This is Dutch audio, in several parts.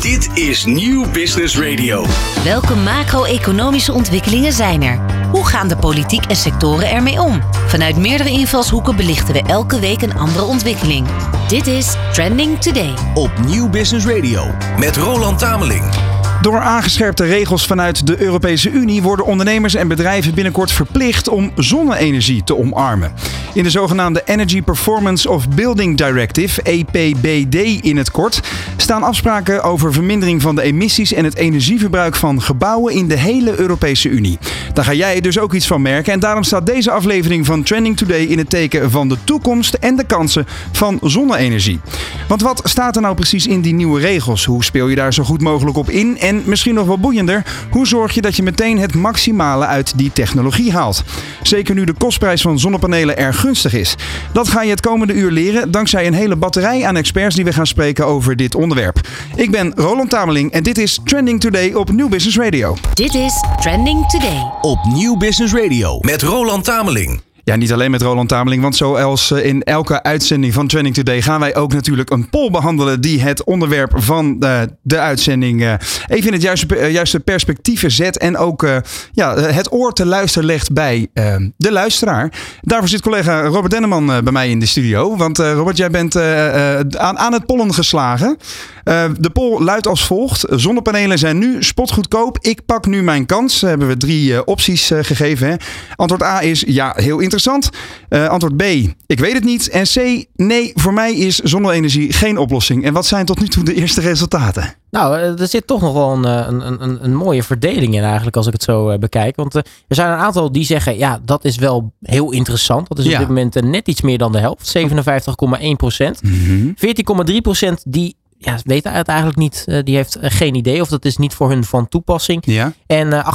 Dit is Nieuw Business Radio. Welke macro-economische ontwikkelingen zijn er? Hoe gaan de politiek en sectoren ermee om? Vanuit meerdere invalshoeken belichten we elke week een andere ontwikkeling. Dit is Trending Today. Op Nieuw Business Radio. Met Roland Tameling. Door aangescherpte regels vanuit de Europese Unie worden ondernemers en bedrijven binnenkort verplicht om zonne-energie te omarmen. In de zogenaamde Energy Performance of Building Directive, EPBD in het kort, staan afspraken over vermindering van de emissies en het energieverbruik van gebouwen in de hele Europese Unie. Daar ga jij dus ook iets van merken en daarom staat deze aflevering van Trending Today in het teken van de toekomst en de kansen van zonne-energie. Want wat staat er nou precies in die nieuwe regels? Hoe speel je daar zo goed mogelijk op in? En misschien nog wel boeiender, hoe zorg je dat je meteen het maximale uit die technologie haalt? Zeker nu de kostprijs van zonnepanelen erg gunstig is. Dat ga je het komende uur leren dankzij een hele batterij aan experts die we gaan spreken over dit onderwerp. Ik ben Roland Tameling en dit is Trending Today op New Business Radio. Dit is Trending Today. Op Nieuw Business Radio. Met Roland Tameling. Ja, niet alleen met Roland Tameling, want zoals eh, in elke uitzending van Trending Today gaan wij ook natuurlijk een poll behandelen die het onderwerp van de, de uitzending eh, even in het juiste, eh, juiste perspectief zet en ook ja, het oor te luisteren legt bij de luisteraar. Daarvoor zit collega Robert Denneman bij mij in de studio, want Robert, jij bent aan, aan het pollen geslagen. de poll luidt als volgt. Zonnepanelen zijn nu spotgoedkoop. Ik pak nu mijn kans. Hebben we drie opties gegeven. Antwoord A is ja, heel interessant interessant. Uh, antwoord B, ik weet het niet. En C, nee, voor mij is zonne-energie geen oplossing. En wat zijn tot nu toe de eerste resultaten? Nou, er zit toch nog wel een, een, een, een mooie verdeling in eigenlijk als ik het zo bekijk. Want er zijn een aantal die zeggen, ja, dat is wel heel interessant. Dat is op dit moment net iets meer dan de helft. 57,1 procent. 14,3 procent die ja, weet het eigenlijk niet. Uh, die heeft geen idee of dat is niet voor hun van toepassing. Ja. En uh,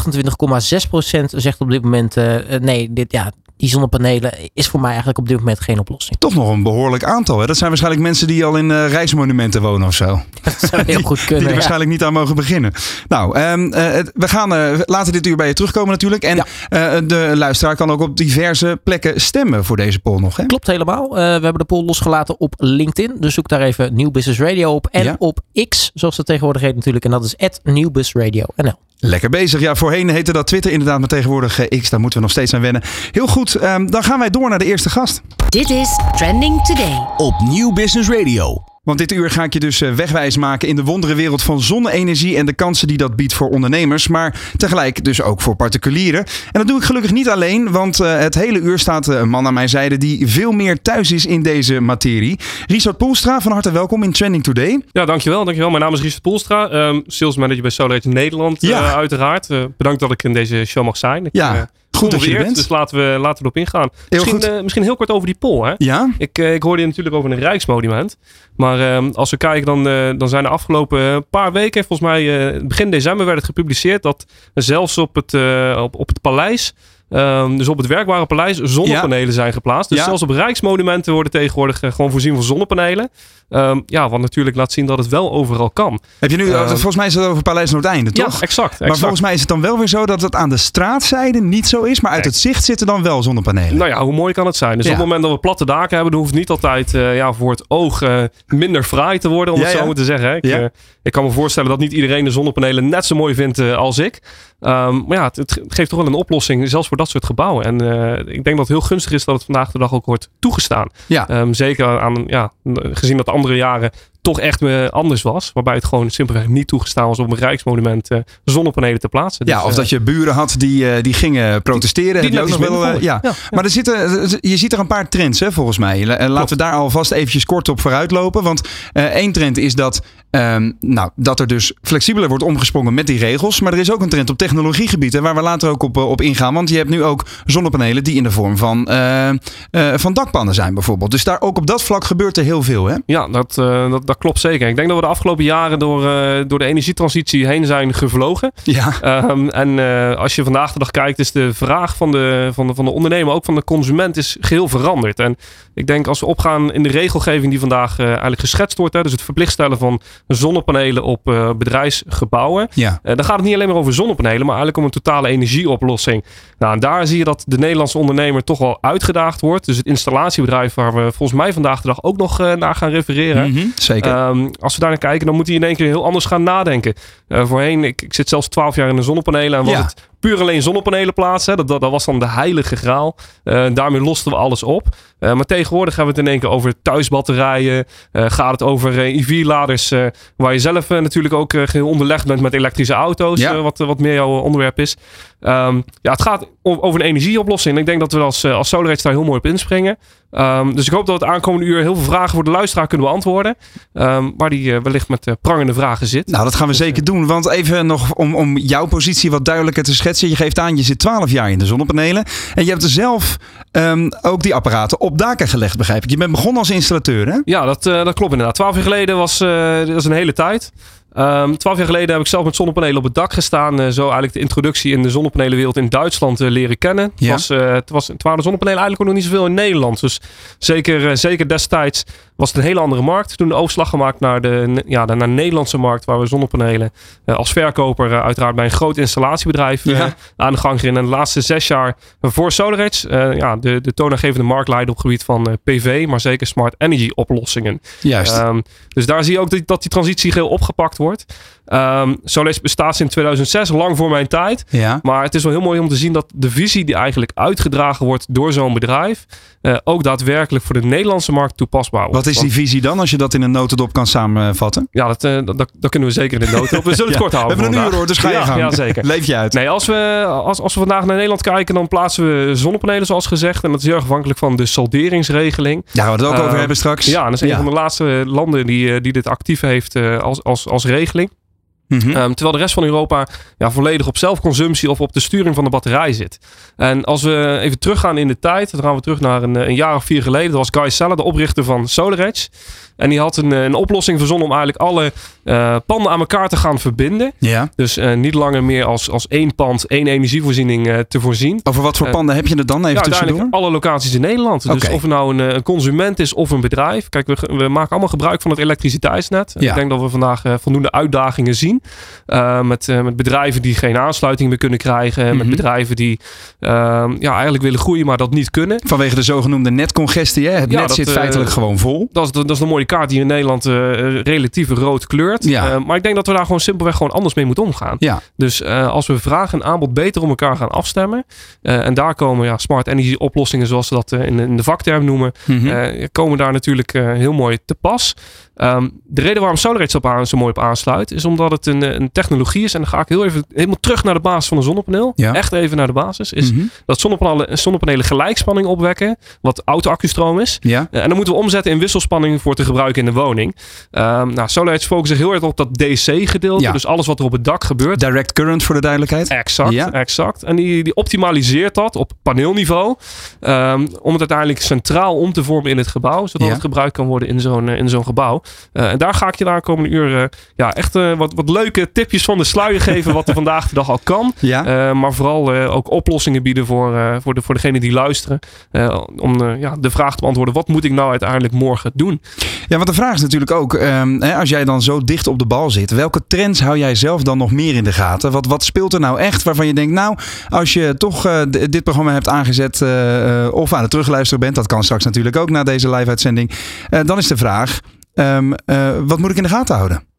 28,6% zegt op dit moment: uh, nee, dit, ja, die zonnepanelen is voor mij eigenlijk op dit moment geen oplossing. Toch nog een behoorlijk aantal. Hè? Dat zijn waarschijnlijk mensen die al in uh, reismonumenten wonen of zo. Dat zou heel goed kunnen. Die er waarschijnlijk niet aan mogen beginnen. Nou, um, uh, we gaan uh, later dit uur bij je terugkomen natuurlijk. En ja. de luisteraar kan ook op diverse plekken stemmen voor deze poll nog. Hè? Klopt helemaal. we hebben de poll losgelaten op LinkedIn. Dus zoek daar even Nieuw Business Radio op. En ja. op X, zoals het tegenwoordig heet natuurlijk. En dat is @nieuwbusradio.nl. Lekker bezig. Ja, voorheen heette dat Twitter inderdaad, maar tegenwoordig X. Daar moeten we nog steeds aan wennen. Heel goed, um, dan gaan wij door naar de eerste gast. Dit is Trending Today. Op Nieuw Business Radio. Want dit uur ga ik je dus wegwijs maken in de wonderenwereld van zonne-energie en de kansen die dat biedt voor ondernemers, maar tegelijk dus ook voor particulieren. En dat doe ik gelukkig niet alleen, want het hele uur staat een man aan mijn zijde die veel meer thuis is in deze materie. Richard Poelstra, van harte welkom in Trending Today. Ja, dankjewel. dankjewel. Mijn naam is Richard Poelstra, um, sales manager bij SolarEdge Nederland ja. uh, uiteraard. Uh, bedankt dat ik in deze show mag zijn. Ik, ja. Uh, Goed dat je bent. Dus laten we, laten we erop ingaan. Heel misschien, goed. misschien heel kort over die poll. Hè? Ja? Ik, ik hoorde je natuurlijk over een Rijksmonument. Maar uh, als we kijken, dan, uh, dan zijn de afgelopen paar weken, volgens mij begin december werd het gepubliceerd, dat zelfs op het, op, op het paleis, um, dus op het werkbare paleis, zonnepanelen ja. zijn geplaatst. Dus Ja. zelfs op rijksmonumenten worden tegenwoordig gewoon voorzien van zonnepanelen. Um, ja, wat natuurlijk laat zien dat het wel overal kan. Heb je nu, Ehm, volgens mij is het over Paleis Noordeinde, toch? Ja, exact. Maar volgens mij is het dan wel weer zo dat het aan de straatzijde niet zo is, maar uit het zicht zitten dan wel zonnepanelen. Nou ja, hoe mooi kan het zijn? Dus op het moment dat we platte daken hebben, dan hoeft het niet altijd eh, ja, voor het oog eh, minder fraai te worden, om het zo maar te zeggen. hè. Ik, eh, ik kan me voorstellen dat niet iedereen de zonnepanelen net zo mooi vindt eh, als ik. Ehm, maar ja, het, het geeft toch wel een oplossing, zelfs voor dat soort gebouwen. En eh, ik denk dat het heel gunstig is dat het vandaag de dag ook wordt toegestaan. Ja. Ehm, zeker aan, ja, gezien dat andere jaren toch echt eh, anders was. Waarbij het gewoon simpelweg niet toegestaan was op een rijksmonument eh, zonnepanelen te plaatsen. Ja, Dus, of dat je buren had die, die gingen protesteren. die ook nog wel, ja. Ja, Maar er zitten, je ziet er een paar trends, hè, volgens mij. La- Laten we daar alvast eventjes kort op vooruit lopen. Want één trend is dat, ehm, nou, dat er dus flexibeler wordt omgesprongen met die regels. Maar er is ook een trend op technologiegebieden waar we later ook op, eh, op ingaan. Want je hebt nu ook zonnepanelen die in de vorm van, eh, eh, van dakpannen zijn bijvoorbeeld. Dus daar ook op dat vlak gebeurt er heel veel, hè? Ja, dat, dat, dat klopt zeker. Ik denk dat we de afgelopen jaren door, door de energietransitie heen zijn gevlogen. Ja. Ehm, en als je vandaag de dag kijkt, is de vraag van de, van, de, van de ondernemer, ook van de consument, is geheel veranderd. En ik denk als we opgaan in de regelgeving die vandaag eigenlijk geschetst wordt, hè, dus het verplicht stellen van zonnepanelen op eh, bedrijfsgebouwen. Ja. Eh, dan gaat het niet alleen maar over zonnepanelen, maar eigenlijk om een totale energieoplossing. Nou, en daar zie je dat de Nederlandse ondernemer toch wel uitgedaagd wordt. Dus het installatiebedrijf waar we volgens mij vandaag de dag ook nog eh, naar gaan refereren. Mhm, zeker. zeker. Ehm, als we daar naar kijken, dan moet hij in één keer heel anders gaan nadenken. Voorheen, ik, ik zit zelfs twaalf jaar in de zonnepanelen en was het puur alleen zonnepanelen plaatsen. Dat, dat, dat, was dan de heilige graal. Uh, daarmee losten we alles op. Uh, maar tegenwoordig hebben we het in één keer over thuisbatterijen. Uh, gaat het over EV-laders, waar je zelf natuurlijk ook onderlegd bent met elektrische auto's. Ja. wat, wat meer jouw onderwerp is. Um, ja, het gaat over een energieoplossing. Ik denk dat we als, als SolarEdge daar heel mooi op inspringen. Um, dus ik hoop dat we het aankomende uur heel veel vragen voor de luisteraar kunnen beantwoorden. Um, waar die wellicht met prangende vragen zit. Nou, dat gaan we zeker doen. Want even nog om, om jouw positie wat duidelijker te schetsen. Je geeft aan, je zit 12 jaar in de zonnepanelen. En je hebt er zelf ook die apparaten op daken gelegd, begrijp ik. Je bent begonnen als installateur, hè? Ja, dat, uh, dat klopt inderdaad. 12 jaar geleden was, dat was een hele tijd. Um, twaalf jaar geleden heb ik zelf met zonnepanelen op het dak gestaan. Uh, zo eigenlijk de introductie in de zonnepanelenwereld in Duitsland uh, leren kennen. Ja. Het, was, uh, het, was, het waren de zonnepanelen eigenlijk ook nog niet zoveel in Nederland. Dus zeker, zeker destijds was het een hele andere markt. Toen de overslag gemaakt naar de, ja, naar de Nederlandse markt. Waar we zonnepanelen als verkoper uiteraard bij een groot installatiebedrijf ja. aan de gang gingen. En de laatste zes jaar voor SolarEdge. ja, de, de toonaangevende marktleider op het gebied van PV. Maar zeker smart energy oplossingen. Juist. Um, dus daar zie je ook dat, dat die transitie geheel opgepakt wordt wordt. Um, Solis bestaat in 2006, lang voor mijn tijd. Ja. Maar het is wel heel mooi om te zien dat de visie die eigenlijk uitgedragen wordt door zo'n bedrijf, uh, ook daadwerkelijk voor de Nederlandse markt toepasbaar wordt. Wat is die visie dan, als je dat in een notendop kan samenvatten? Ja, dat, uh, dat, dat, kunnen we zeker in de notendop. We zullen het ja, kort houden. We hebben een uur hoor, dus ga je ja, gang. Ja, zeker. Leef je uit. Nee, als we, als, als we vandaag naar Nederland kijken, dan plaatsen we zonnepanelen zoals gezegd. En dat is heel erg afhankelijk van de solderingsregeling. Ja, we het ook uh, over hebben straks. Ja, en dat is een van de laatste landen die, die dit actief heeft als, als, als regeling. -hmm. um, terwijl de rest van Europa ja, volledig op zelfconsumptie of op de sturing van de batterij zit. En als we even teruggaan in de tijd, dan gaan we terug naar een, een jaar of vier geleden. Dat was Guy Seller, de oprichter van SolarEdge. En die had een, een oplossing verzonnen om eigenlijk alle uh, panden aan elkaar te gaan verbinden. Ja. Dus uh, niet langer meer als, als één pand, één energievoorziening uh, te voorzien. Over wat voor panden heb je er dan even ja, tussendoor? alle locaties in Nederland. Okay. Dus of het nou een, een, consument is of een bedrijf. Kijk, we, we maken allemaal gebruik van het elektriciteitsnet. Ja. Ik denk dat we vandaag voldoende uitdagingen zien. met, met bedrijven die geen aansluiting meer kunnen krijgen. Mm -hmm. Met bedrijven die ja, eigenlijk willen groeien, maar dat niet kunnen. Vanwege de zogenoemde netcongestie. Hè? Het ja, net dat, zit feitelijk gewoon vol. Dat is, dat is een mooie kaart die in Nederland uh, relatief rood kleurt. Ja. Uh, maar ik denk dat we daar gewoon simpelweg gewoon anders mee moeten omgaan. Ja. Dus uh, als we vraag en aanbod beter om elkaar gaan afstemmen. en daar komen ja, smart energy oplossingen zoals ze dat in, in, de vakterm noemen. Mhm. Mm -hmm. komen daar natuurlijk heel mooi te pas. Um, de reden waarom SolarEdge op aan, zo mooi op aansluit, is omdat het een, een, technologie is. En dan ga ik heel even helemaal terug naar de basis van een zonnepaneel. Ja. Echt even naar de basis. Is Mm -hmm. dat zonnepanelen, zonnepanelen gelijkspanning opwekken. Wat auto-accustroom is. Ja. Uh, en dan moeten we omzetten in wisselspanning voor te gebruiken in de woning. Um, nou, SolarEdge focust zich heel erg op dat DC-gedeelte. Ja. Dus alles wat er op het dak gebeurt. Direct current voor de duidelijkheid. Exact, exact. En die, die optimaliseert dat op paneelniveau. Um, om het uiteindelijk centraal om te vormen in het gebouw. Zodat het gebruikt kan worden in zo'n in zo'n gebouw. Uh, en daar ga ik je de aankomende uur uh, ja, echt uh, wat, wat leuke tipjes van de sluier geven. wat er vandaag de dag al kan. Ja. Maar vooral ook oplossingen bieden voor, voor, de, voor degenen die luisteren. Om ja, de vraag te beantwoorden: wat moet ik nou uiteindelijk morgen doen? Ja, want de vraag is natuurlijk ook, hè, als jij dan zo dicht op de bal zit, welke trends hou jij zelf dan nog meer in de gaten? Wat, wat speelt er nou echt waarvan je denkt, nou, als je toch uh, dit programma hebt aangezet uh, of aan het terugluisteren bent, dat kan straks natuurlijk ook na deze live-uitzending, uh, dan is de vraag, um, wat moet ik in de gaten houden?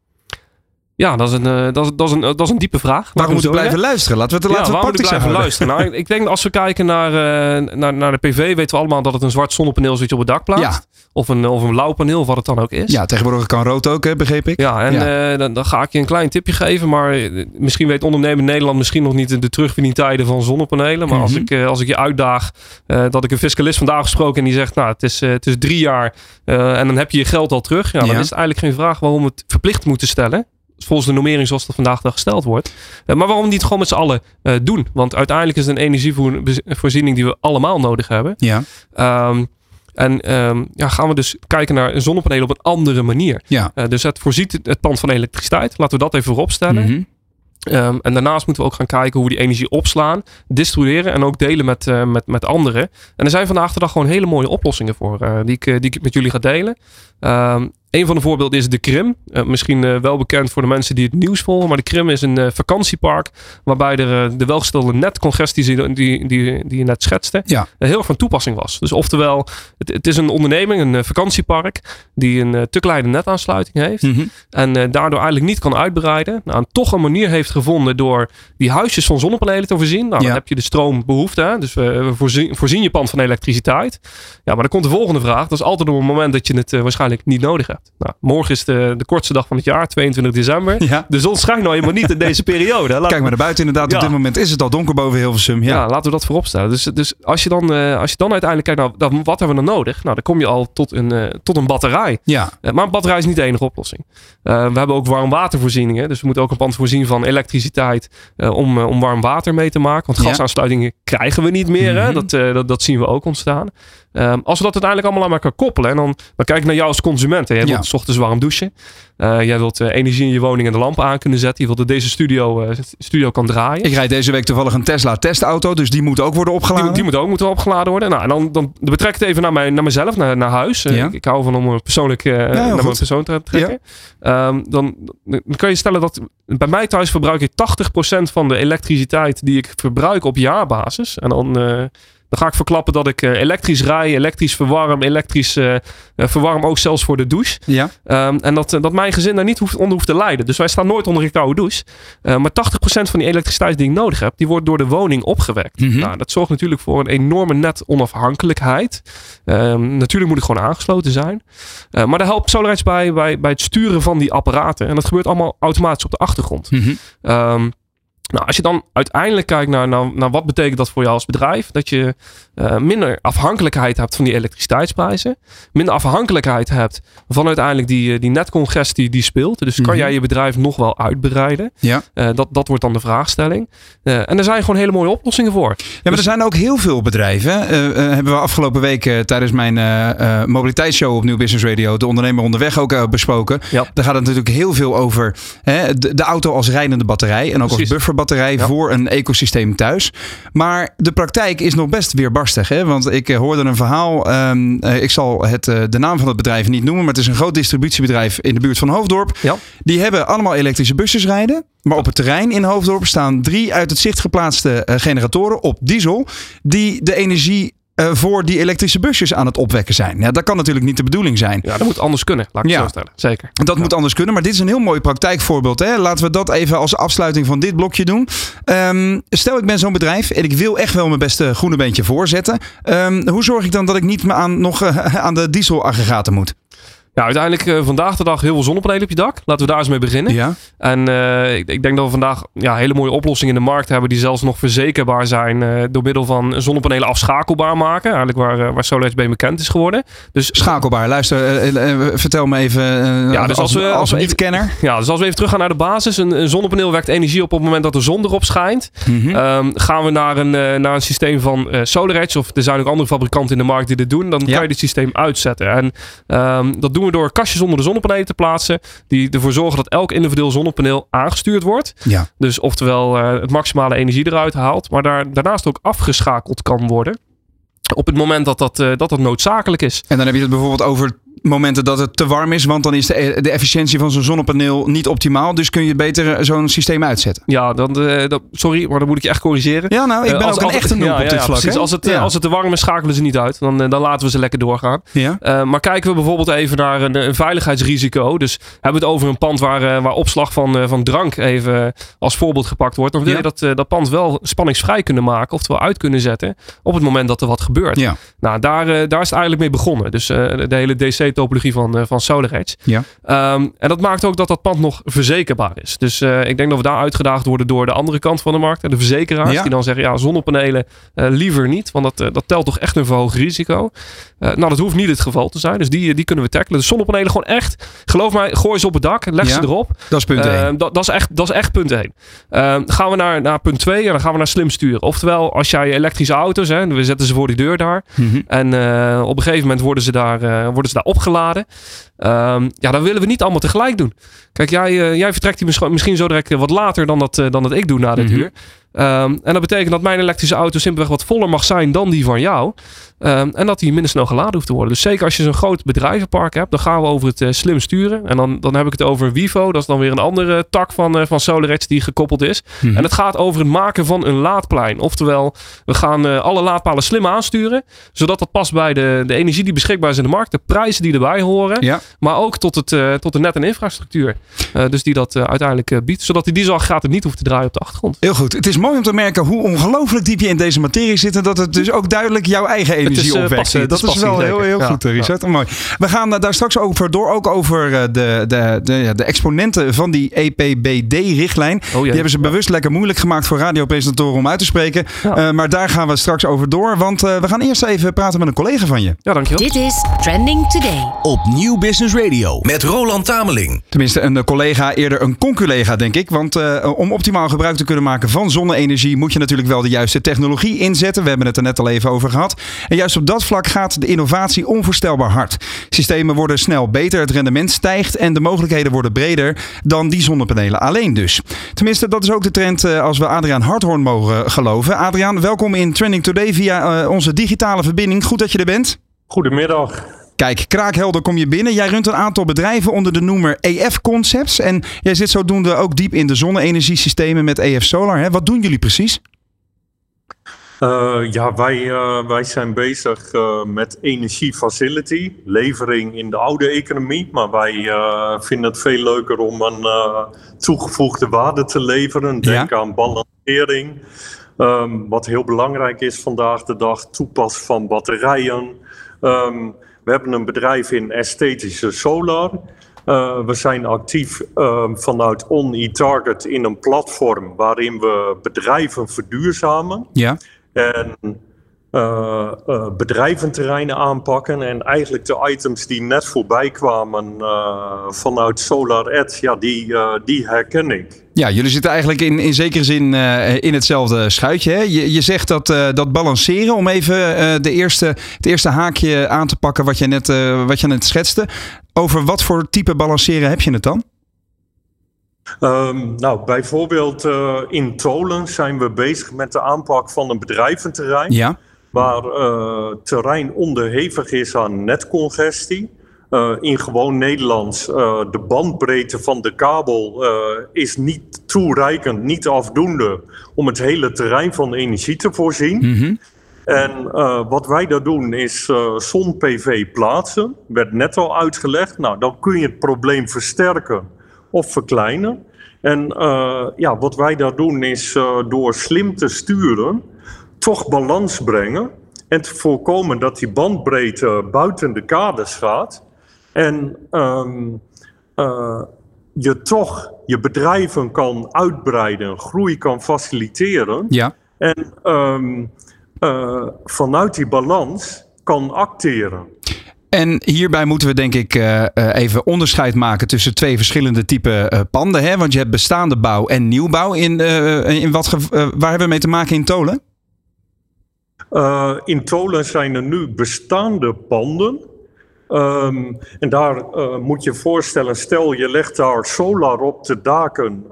Ja, dat is een, uh, dat is, dat is een, dat is een diepe vraag. Waarom moet ik blijven luisteren? Laten we het, ja, laten we waarom blijven houden. luisteren? Nou, ik denk als we kijken naar, uh, naar, naar de PV, weten we allemaal dat het een zwart zonnepaneel je op het dak plaatst. Of een, of een blauw paneel, of wat het dan ook is. Ja, tegenwoordig kan rood ook, hè, begreep ik. Ja, en Ja. uh, dan, dan ga ik je een klein tipje geven. Maar eh, misschien weet ondernemer Nederland misschien nog niet de terugwinningtijden van zonnepanelen. Maar als, Mhm. ik, eh, als ik je uitdaag eh, dat ik een fiscalist vandaag gesproken en die zegt, nou, het is, eh, het is drie jaar eh, en dan heb je je geld al terug. Ja, dan Ja. is het eigenlijk geen vraag waarom we het verplicht moeten stellen. Volgens de normering zoals dat vandaag dag gesteld wordt. Eh, maar waarom niet gewoon met z'n allen eh, doen? Want uiteindelijk is het een energievoorziening die we allemaal nodig hebben. Ja, Ehm, en um, ja, gaan we dus kijken naar zonnepanelen op een andere manier. ja. Uh, dus het voorziet het, het pand van elektriciteit. Laten we dat even voorop stellen. Mhm. Um, en daarnaast moeten we ook gaan kijken hoe we die energie opslaan, distribueren en ook delen met, uh, met, met anderen. En er zijn vandaag de dag gewoon hele mooie oplossingen voor, uh, die, ik, die ik met jullie ga delen. Um, een van de voorbeelden is de Krim. misschien wel bekend voor de mensen die het nieuws volgen. Maar de Krim is een vakantiepark waarbij er de welgestelde netcongestie die, die, die, die je net schetste, heel erg van toepassing was. Dus oftewel, het, het is een onderneming, een vakantiepark, die een te kleine netaansluiting heeft. Mhm. En daardoor eigenlijk niet kan uitbreiden. Nou, toch een manier heeft gevonden door die huisjes van zonnepanelen te voorzien. Nou, dan heb je de stroombehoefte. Hè? Dus we voorzien, voorzien je pand van elektriciteit. Ja, maar dan komt de volgende vraag. Dat is altijd op het moment dat je het waarschijnlijk niet nodig hebt. Nou, morgen is de, de kortste dag van het jaar, 22 december. Ja. De zon schijnt nou helemaal niet in deze periode. Laat Kijk maar naar buiten inderdaad. Op dit moment is het al donker boven Hilversum. Ja, ja laten we dat voorop stellen. Dus, dus als, je dan, uh, als je dan uiteindelijk kijkt, nou, wat hebben we dan nodig? Nou, dan kom je al tot een, uh, tot een batterij. Ja. maar een batterij is niet de enige oplossing. we hebben ook warmwatervoorzieningen. Dus we moeten ook een pand voorzien van elektriciteit om, om warm water mee te maken. Want gasaansluitingen krijgen we niet meer. hè? Mhm. Dat, dat, dat zien we ook ontstaan. Um, als we dat uiteindelijk allemaal aan elkaar koppelen. En dan, dan kijk ik naar jou als consument. Hè. Jij wilt s ochtends warm douchen. Uh, jij wilt uh, energie in je woning en de lampen aan kunnen zetten. Je wilt dat deze studio, uh, studio kan draaien. Ik rijd deze week toevallig een Tesla testauto. Dus die moet ook worden opgeladen. Die, die moet ook moeten opgeladen worden. Nou, en dan, dan betrek ik het even naar, mij, naar mezelf, naar, naar huis. Ja. Ik, ik, hou van om een persoonlijk naar mijn persoon te trekken. Um, dan, dan kan je stellen dat bij mij thuis verbruik ik 80% van de elektriciteit die ik verbruik op jaarbasis. En dan dan ga ik verklappen dat ik uh, elektrisch rij, elektrisch verwarm, elektrisch uh, verwarm ook zelfs voor de douche. Ja. Um, en dat, dat mijn gezin daar niet hoeft, onder hoeft te lijden. Dus wij staan nooit onder een koude douche. Uh, maar 80% van die elektriciteit die ik nodig heb, die wordt door de woning opgewekt. Mm -hmm. nou, dat zorgt natuurlijk voor een enorme net onafhankelijkheid. Um, natuurlijk moet ik gewoon aangesloten zijn. maar daar helpt SolarEdge bij, bij, bij het sturen van die apparaten. En dat gebeurt allemaal automatisch op de achtergrond. Mm -hmm. um, nou, als je dan uiteindelijk kijkt naar, naar, naar wat betekent dat voor jou als bedrijf, dat je uh, minder afhankelijkheid hebt van die elektriciteitsprijzen, minder afhankelijkheid hebt van uiteindelijk die, eh, die netcongestie die speelt. Dus kan mhm. jij je bedrijf nog wel uitbreiden? Ja. Uh, dat, dat wordt dan de vraagstelling. Uh, en er zijn gewoon hele mooie oplossingen voor. Ja, maar er dus- zijn ook heel veel bedrijven. hebben we afgelopen week tijdens mijn mobiliteitsshow op Nieuw Business Radio, de ondernemer onderweg ook besproken. Ja. Daar gaat het natuurlijk heel veel over hè, de, de, auto als rijdende batterij en ook als buffer batterij voor een ecosysteem thuis. Maar de praktijk is nog best weerbarstig. Hè? Want ik eh, hoorde een verhaal. Um, ik zal het, uh, de naam van het bedrijf niet noemen. Maar het is een groot distributiebedrijf in de buurt van Hoofddorp. Ja. Die hebben allemaal elektrische busjes rijden. Maar op het terrein in Hoofddorp staan drie uit het zicht geplaatste generatoren op diesel. Die de energie uh, voor die elektrische busjes aan het opwekken zijn. Ja, dat kan natuurlijk niet de bedoeling zijn. Ja, dat moet anders kunnen, laat ik ja. zo stellen. Zeker. Dat moet anders kunnen, maar dit is een heel mooi praktijkvoorbeeld. Hè? Laten we dat even als afsluiting van dit blokje doen. Um, stel, ik ben zo'n bedrijf en ik wil echt wel mijn beste groene beentje voorzetten. Um, hoe zorg ik dan dat ik niet meer aan, nog uh, aan de dieselaggregaten moet? Ja, uiteindelijk uh, vandaag de dag heel veel zonnepanelen op je dak. Laten we daar eens mee beginnen. Ja. En uh, ik, ik, denk dat we vandaag ja, hele mooie oplossingen in de markt hebben die zelfs nog verzekerbaar zijn uh, door middel van zonnepanelen afschakelbaar maken. Eigenlijk waar, waar SolarEdge bij bekend is geworden. Dus, Schakelbaar, luister, vertel me even ja, dus als, als, we, als, we niet-kenner. Ja, dus als we even teruggaan naar de basis. Een, een, zonnepaneel wekt energie op op het moment dat de zon erop schijnt. Mm -hmm. um, gaan we naar een, naar een systeem van SolarEdge of er zijn ook andere fabrikanten in de markt die dit doen. Dan ja. kan je dit systeem uitzetten. En um, dat doen we door kastjes onder de zonnepanelen te plaatsen. Die ervoor zorgen dat elk individueel zonnepaneel aangestuurd wordt. Ja. Dus oftewel uh, het maximale energie eruit haalt. Maar daar, daarnaast ook afgeschakeld kan worden. Op het moment dat dat, uh, dat, dat noodzakelijk is. En dan heb je het bijvoorbeeld over momenten dat het te warm is, want dan is de, de efficiëntie van zo'n zonnepaneel niet optimaal. Dus kun je beter zo'n systeem uitzetten. Ja, dan, uh, dat, sorry, maar dan moet ik je echt corrigeren. Ja, nou, ik ben uh, als, ook een echte noob ja, op dit ja, vlak. Precies, als, het, als het te warm is, schakelen ze niet uit. Dan, dan laten we ze lekker doorgaan. Maar kijken we bijvoorbeeld even naar een, een, veiligheidsrisico. Dus hebben we het over een pand waar, waar opslag van, van drank even als voorbeeld gepakt wordt. Dan wil je dat, dat pand wel spanningsvrij kunnen maken. Oftewel uit kunnen zetten op het moment dat er wat gebeurt. Ja. Nou, daar, daar is het eigenlijk mee begonnen. Dus de hele DC-topologie van van SolarEdge. Ja. Um, en dat maakt ook dat dat pand nog verzekerbaar is. Dus uh, ik denk dat we daar uitgedaagd worden door de andere kant van de markt. De verzekeraars ja. die dan zeggen, ja, zonnepanelen uh, liever niet. Want dat, uh, dat telt toch echt een verhoogd risico. nou, dat hoeft niet het geval te zijn. Dus die, die kunnen we tackelen. De zonnepanelen gewoon echt, geloof mij, gooi ze op het dak. Leg ja. ze erop. Dat is punt 1. Dat, dat, is echt, dat is echt punt 1. gaan we naar, naar punt 2 en dan gaan we naar slim sturen. Oftewel, als jij elektrische auto's, hè, we zetten ze voor die deur daar. Mm -hmm. En op een gegeven moment worden ze daar, worden ze daar opgeladen. Um, ja, dan willen we niet allemaal tegelijk doen. Kijk, jij, uh, jij vertrekt hier misschien, misschien zo direct wat later dan dat, uh, dan dat ik doe na dit mm -hmm. uur. Ehm, en dat betekent dat mijn elektrische auto simpelweg wat voller mag zijn dan die van jou. Ehm, en dat die minder snel geladen hoeft te worden. Dus zeker als je zo'n groot bedrijvenpark hebt, dan gaan we over het slim sturen. En dan, dan heb ik het over Vivo. Dat is dan weer een andere tak van, van SolarEdge die gekoppeld is. Mhm. En het gaat over het maken van een laadplein. Oftewel, we gaan alle laadpalen slim aansturen. Zodat dat past bij de, de energie die beschikbaar is in de markt. De prijzen die erbij horen. Maar ook tot, het, tot de net- en infrastructuur. dus die dat uiteindelijk biedt. Zodat die dieselaggregaten niet hoeft te draaien op de achtergrond. Heel goed. Het is mooi om te merken hoe ongelooflijk diep je in deze materie zit. En dat het dus ook duidelijk jouw eigen energie is, opwekt. Dat is, wel heel, heel goed, Richard. Ja. Mooi. We gaan daar straks over door. Ook over de, de, de, de exponenten van die EPBD-richtlijn. Oh, die hebben ze bewust lekker moeilijk gemaakt voor radiopresentatoren om uit te spreken. maar daar gaan we straks over door. Want we gaan eerst even praten met een collega van je. Ja, dankjewel. Dit is Trending Today. Op Nieuw Business Radio met Roland Tameling. Tenminste, een collega, eerder een conculega, denk ik. Want om optimaal gebruik te kunnen maken van zonne-energie moet je natuurlijk wel de juiste technologie inzetten. We hebben het er net al even over gehad. En juist op dat vlak gaat de innovatie onvoorstelbaar hard. Systemen worden snel beter, het rendement stijgt en de mogelijkheden worden breder dan die zonnepanelen alleen dus. Tenminste, dat is ook de trend eh, als we Adriaan Harthoorn mogen geloven. Adriaan, welkom in Trending Today via eh, onze digitale verbinding. Goed dat je er bent. Goedemiddag. Kijk, kraakhelder kom je binnen. Jij runt een aantal bedrijven onder de noemer EF Concepts. En jij zit zodoende ook diep in de zonne-energiesystemen met EF Solar. Hè? Wat doen jullie precies? Uh, ja, wij, uh, wij zijn bezig uh, met energiefacility, levering in de oude economie. Maar wij vinden het veel leuker om een toegevoegde waarde te leveren. Denk ja. aan balancering. Um, wat heel belangrijk is vandaag de dag, toepas van batterijen. Um, we hebben een bedrijf in esthetische solar. Uh, we zijn actief uh, vanuit On E-Target in een platform waarin we bedrijven verduurzamen. Ja. En uh, uh, bedrijventerreinen aanpakken. En eigenlijk de items die net voorbij kwamen uh, vanuit Solar Edge, ja, die, die herken ik. Ja, jullie zitten eigenlijk in, in zekere zin in hetzelfde schuitje. Hè? Je, je zegt dat, dat balanceren, om even de eerste, het eerste haakje aan te pakken wat je, net, wat je net schetste. Over wat voor type balanceren heb je het dan? Um, nou, bijvoorbeeld uh, in Tolen zijn we bezig met de aanpak van een bedrijventerrein. Ja. Waar uh, terrein onderhevig is aan netcongestie. Uh, in gewoon Nederlands, de bandbreedte van de kabel is niet toereikend, niet afdoende om het hele terrein van energie te voorzien. Mm -hmm. En wat wij daar doen is zon-PV plaatsen. Werd net al uitgelegd. Nou, dan kun je het probleem versterken of verkleinen. En uh, ja, wat wij daar doen is uh, door slim te sturen, toch balans brengen. En te voorkomen dat die bandbreedte buiten de kaders gaat. En um, uh, je toch je bedrijven kan uitbreiden, groei kan faciliteren. Ja. En um, vanuit die balans kan acteren. En hierbij moeten we denk ik uh, even onderscheid maken tussen twee verschillende typen uh, panden. Hè? Want je hebt bestaande bouw en nieuwbouw. In, in wat waar hebben we mee te maken in Tolen? In Tolen zijn er nu bestaande panden. Um, en daar moet je voorstellen, stel je legt daar solar op de daken,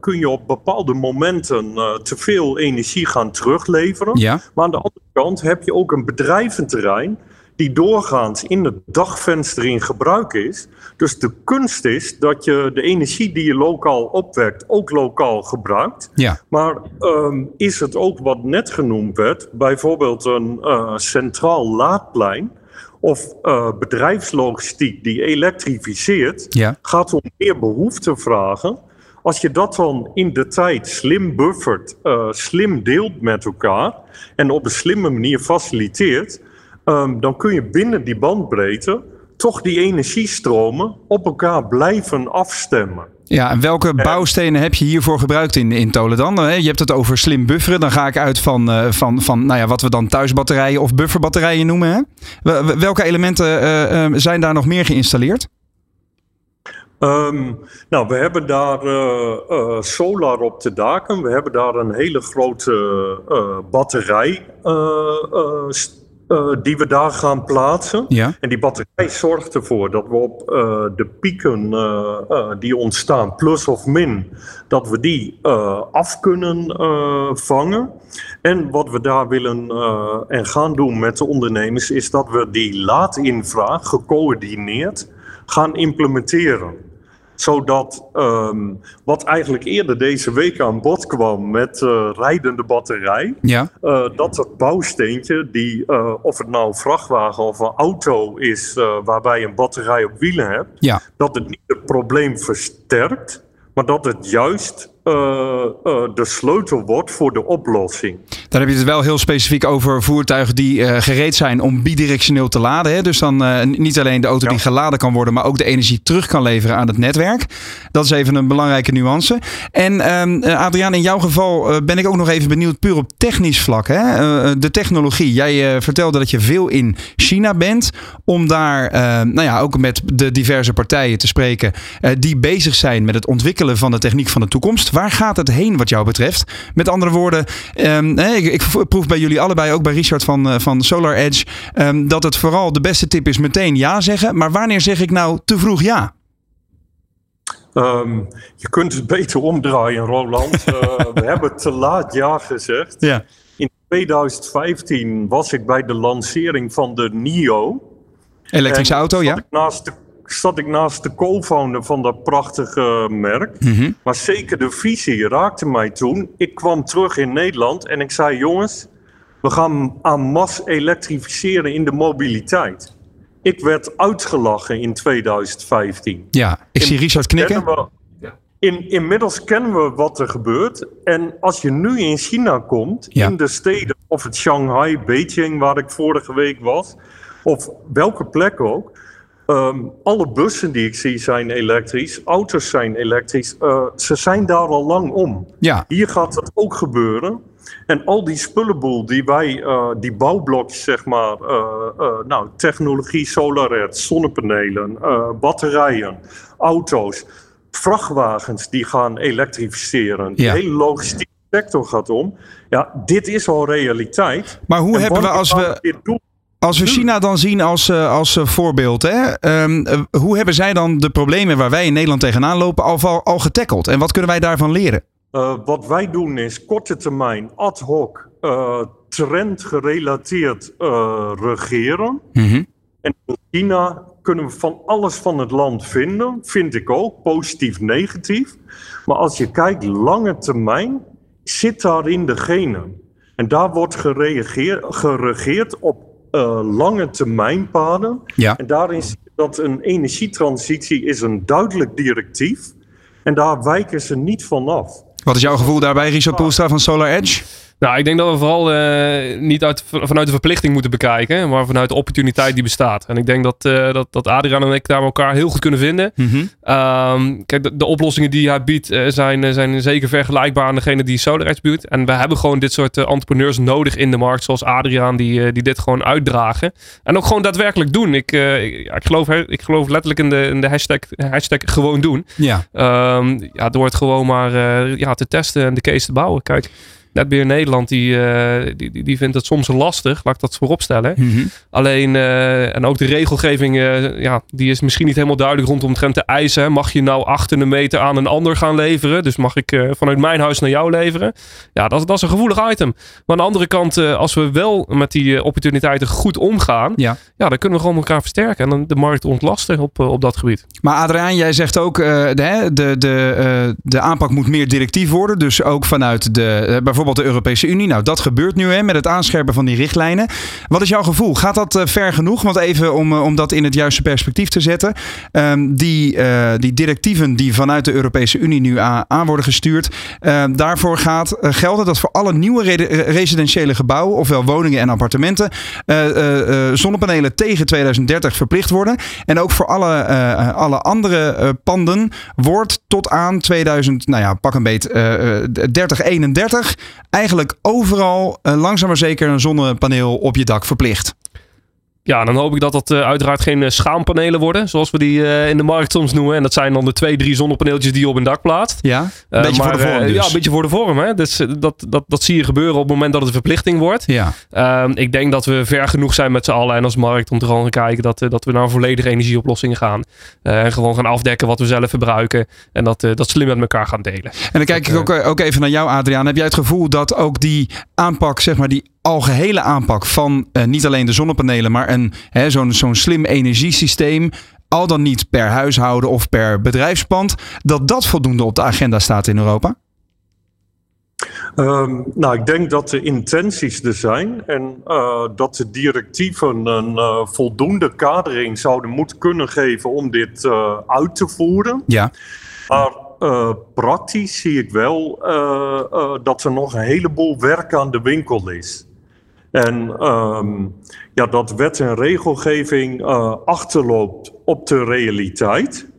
kun je op bepaalde momenten te veel energie gaan terugleveren. Ja. Maar aan de andere kant heb je ook een bedrijventerrein die doorgaans in het dagvenster in gebruik is. Dus de kunst is dat je de energie die je lokaal opwekt ook lokaal gebruikt. Ja. Maar um, is het ook wat net genoemd werd, bijvoorbeeld een uh, centraal laadplein of uh, bedrijfslogistiek die elektrificeert, ja. gaat om meer behoefte vragen. Als je dat dan in de tijd slim buffert, uh, slim deelt met elkaar en op een slimme manier faciliteert, um, dan kun je binnen die bandbreedte toch die energiestromen op elkaar blijven afstemmen. Ja, en welke bouwstenen heb je hiervoor gebruikt in, in Tolen dan? Je hebt het over slim bufferen. Dan ga ik uit van, uh, van, van nou ja, wat we dan thuisbatterijen of bufferbatterijen noemen. Hè? Welke elementen uh, uh, zijn daar nog meer geïnstalleerd? Um, nou, we hebben daar uh, solar op de daken. We hebben daar een hele grote batterij die we daar gaan plaatsen. Ja. En die batterij zorgt ervoor dat we op de pieken die ontstaan, plus of min, dat we die af kunnen vangen. En wat we daar willen en gaan doen met de ondernemers, is dat we die laadinvraag gecoördineerd gaan implementeren zodat um, wat eigenlijk eerder deze week aan bod kwam met uh, rijdende batterij, ja. uh, dat het bouwsteentje, die, uh, of het nou een vrachtwagen of een auto is waarbij je een batterij op wielen hebt, ja. dat het niet het probleem versterkt, maar dat het juist uh, uh, de sleutel wordt voor de oplossing. Dan heb je het wel heel specifiek over voertuigen die uh, gereed zijn om bidirectioneel te laden. Hè? Dus dan niet alleen de auto ja. die geladen kan worden, maar ook de energie terug kan leveren aan het netwerk. Dat is even een belangrijke nuance. En ehm, Adriaan, in jouw geval ben ik ook nog even benieuwd, puur op technisch vlak. Hè? de technologie. Jij vertelde dat je veel in China bent om daar nou ja, ook met de diverse partijen te spreken die bezig zijn met het ontwikkelen van de techniek van de toekomst. Waar gaat het heen wat jou betreft? Met andere woorden, um, ik, ik, proef bij jullie allebei, ook bij Richard van, uh, van Solar Edge, um, dat het vooral de beste tip is meteen ja zeggen. Maar wanneer zeg ik nou te vroeg ja? Um, je kunt het beter omdraaien, Roland. uh, we hebben te laat ja gezegd. Ja. In 2015 was ik bij de lancering van de NIO. Elektrische auto, ja. Naast de zat ik naast de co-founder van dat prachtige merk. Mm -hmm. Maar zeker de visie raakte mij toen. Ik kwam terug in Nederland en ik zei: jongens, we gaan aan mas elektrificeren in de mobiliteit. Ik werd uitgelachen in 2015. Ja, ik zie Richard knikken. We, in, inmiddels kennen we wat er gebeurt. En als je nu in China komt, ja. in de steden, of het Shanghai, Beijing, waar ik vorige week was, of welke plek ook. Um, alle bussen die ik zie zijn elektrisch, auto's zijn elektrisch. Uh, ze zijn daar al lang om. Ja. Hier gaat het ook gebeuren. En al die spullenboel die wij, uh, die bouwblokjes zeg maar, uh, nou, technologie, solaret, zonnepanelen, batterijen, auto's, vrachtwagens die gaan elektrificeren. Ja. De hele logistieke sector gaat om. Ja, dit is al realiteit. Maar hoe En hebben we als we... dit doen? Als we China dan zien als, uh, als uh, voorbeeld, hè? Um, uh, hoe hebben zij dan de problemen waar wij in Nederland tegenaan lopen al, al getackled? En wat kunnen wij daarvan leren? Uh, wat wij doen is korte termijn, ad hoc, uh, trendgerelateerd uh, regeren. Mm -hmm. En in China kunnen we van alles van het land vinden, vind ik ook, positief, negatief. Maar als je kijkt lange termijn, zit daarin de genen. En daar wordt geregeerd op uh, lange termijnpaden. Ja. En daarin zie je dat een energietransitie is een duidelijk directief. En daar wijken ze niet van af. Wat is jouw gevoel daarbij, Richard Poelstra van Solar Edge? Nou, ik denk dat we vooral uh, niet uit, vanuit de verplichting moeten bekijken, maar vanuit de opportuniteit die bestaat. En ik denk dat, uh, dat, dat Adriaan en ik daar elkaar heel goed kunnen vinden. Mm -hmm. um, kijk, de, de, oplossingen die hij biedt uh, zijn, zijn zeker vergelijkbaar aan degene die SolarEdge biedt. En we hebben gewoon dit soort entrepreneurs nodig in de markt, zoals Adriaan, die, die dit gewoon uitdragen. En ook gewoon daadwerkelijk doen. Ik, ik, ik, geloof, ik geloof letterlijk in de, in de hashtag, hashtag gewoon doen. Ja. Um, ja, door het gewoon maar ja, te testen en de case te bouwen. Kijk. Netbeheer Nederland die, uh, die, die vindt het soms lastig, laat ik dat voorop stellen. Mm -hmm. Alleen, uh, en ook de regelgeving, uh, ja, die is misschien niet helemaal duidelijk rondom de eisen. Mag je nou achter een meter aan een ander gaan leveren? Dus mag ik vanuit mijn huis naar jou leveren? Ja, dat, dat is een gevoelig item. Maar aan de andere kant, als we wel met die opportuniteiten goed omgaan, ja. ja, dan kunnen we gewoon elkaar versterken en dan de markt ontlasten op, op dat gebied. Maar Adriaan, jij zegt ook, de, de, de, de aanpak moet meer directief worden. Dus ook vanuit de, bijvoorbeeld bijvoorbeeld de Europese Unie. Nou, dat gebeurt nu hè, met het aanscherpen van die richtlijnen. Wat is jouw gevoel? Gaat dat uh, ver genoeg? Want even om, uh, om dat in het juiste perspectief te zetten. Um, die, uh, die directieven die vanuit de Europese Unie nu aan, worden gestuurd. daarvoor gaat gelden dat voor alle nieuwe re residentiële gebouwen, ofwel woningen en appartementen, zonnepanelen tegen 2030 verplicht worden. En ook voor alle, alle andere panden wordt tot aan 2000, nou ja, pak een beet, 30, 31 eigenlijk overal uh, langzaam maar zeker een zonnepaneel op je dak verplicht. Ja, dan hoop ik dat dat uh, uiteraard geen uh, schaampanelen worden, zoals we die uh, in de markt soms noemen. En dat zijn dan de twee, drie zonnepaneeltjes die je op een dak plaatst. Ja, een beetje maar, voor de vorm dus. Ja, een beetje voor de vorm. Hè? Dus, dat, dat, dat zie je gebeuren op het moment dat het een verplichting wordt. Ja. Ehm, ik denk dat we ver genoeg zijn met z'n allen en als markt om te gaan kijken dat, dat we naar een volledige energieoplossing gaan. en gewoon gaan afdekken wat we zelf verbruiken. En dat, dat slim met elkaar gaan delen. En dan kijk ik ook, ook even naar jou, Adriaan. Heb jij het gevoel dat ook die aanpak, zeg maar, die algehele aanpak van uh, niet alleen de zonnepanelen, maar een, hè, zo'n, zo'n slim energiesysteem, al dan niet per huishouden of per bedrijfspand, dat dat voldoende op de agenda staat in Europa? Um, nou, ik denk dat de intenties er zijn en uh, dat de directieven een uh, voldoende kadering zouden moeten kunnen geven om dit uh, uit te voeren. Ja. Maar praktisch zie ik wel dat er nog een heleboel werk aan de winkel is. En um, ja, dat wet en regelgeving uh, achterloopt op de realiteit.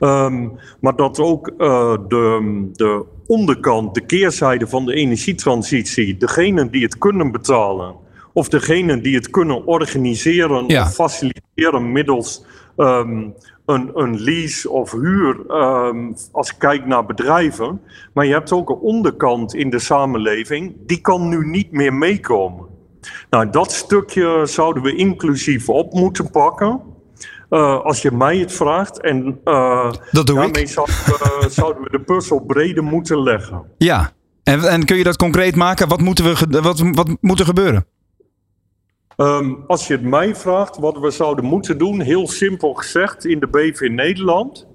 Um, maar dat ook uh, de, de onderkant, de keerzijde van de energietransitie, degenen die het kunnen betalen, of degenen die het kunnen organiseren ja. of faciliteren middels um, een, een lease of huur, um, als ik kijk naar bedrijven. Maar je hebt ook een onderkant in de samenleving, die kan nu niet meer meekomen. Nou, dat stukje zouden we inclusief op moeten pakken. Uh, als je mij het vraagt. En uh, dat doe daarmee ik. Zouden we, zouden we de puzzel breder moeten leggen. Ja, en, en kun je dat concreet maken? Wat, moeten we, wat, wat moet er gebeuren? Um, als je het mij vraagt, wat we zouden moeten doen, heel simpel gezegd, in de BV Nederland.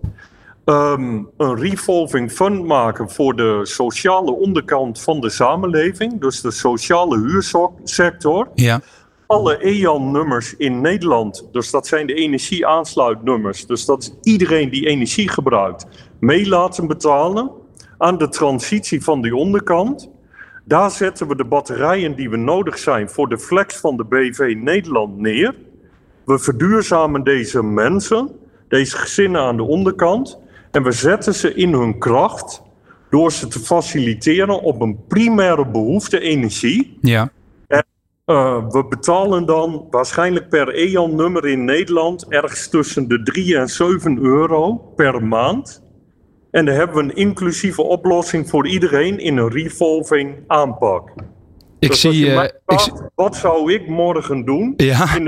Um, een revolving fund maken voor de sociale onderkant van de samenleving, dus de sociale huursector. Ja. Alle EAN-nummers in Nederland, dus dat zijn de energieaansluitnummers, dus dat is iedereen die energie gebruikt, mee laten betalen aan de transitie van die onderkant. Daar zetten we de batterijen die we nodig zijn voor de flex van de BV Nederland neer. We verduurzamen deze mensen, deze gezinnen aan de onderkant. En we zetten ze in hun kracht door ze te faciliteren op een primaire behoefte energie. Ja. En uh, we betalen dan waarschijnlijk per EAN-nummer in Nederland ergens tussen de 3 en 7 euro per maand. En dan hebben we een inclusieve oplossing voor iedereen in een revolving aanpak. Ik dus zie. je Uh, vraagt, wat zou ik morgen doen Ja. in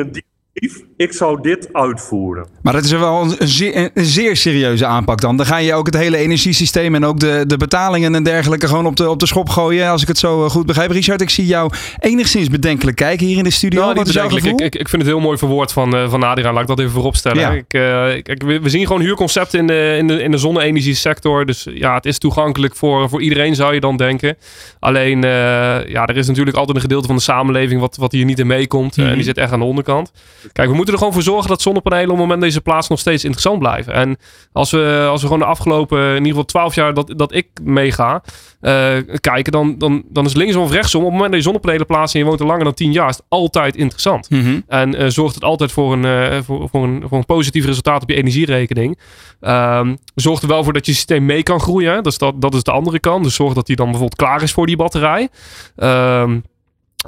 ik zou dit uitvoeren. Maar dat is wel een zeer, een zeer, serieuze aanpak dan. Dan ga je ook het hele energiesysteem en ook de, de betalingen en dergelijke gewoon op de, op de schop gooien. Als ik het zo goed begrijp. Richard, ik zie jou enigszins bedenkelijk kijken hier in de studio. Nou, Wat is jouw ik, gevoel? ik, ik vind het heel mooi verwoord van, uh, van Adriaan. Laat ik dat even voorop stellen. Ja. Ik, uh, kijk, we, zien gewoon huurconcepten in de, in de, in de zonne-energiesector. Dus ja, het is toegankelijk voor, voor iedereen, zou je dan denken. Alleen, uh, ja, er is natuurlijk altijd een gedeelte van de samenleving wat, wat hier niet in meekomt. Mhm. en die zit echt aan de onderkant. Kijk, we moeten er gewoon voor zorgen dat zonnepanelen op het moment deze plaats nog steeds interessant blijven. En als we, als we gewoon de afgelopen, in ieder geval 12 jaar dat, dat ik meega, uh, kijken, dan, dan, dan is linksom of rechtsom, op het moment dat je zonnepanelen plaatst en je woont er langer dan 10 jaar, is het altijd interessant. Mm -hmm. En uh, zorgt het altijd voor een, uh, voor, voor, een, voor een positief resultaat op je energierekening. Um, zorgt er wel voor dat je systeem mee kan groeien. Dus dat, dat is de andere kant. Dus zorg dat die dan bijvoorbeeld klaar is voor die batterij. Um,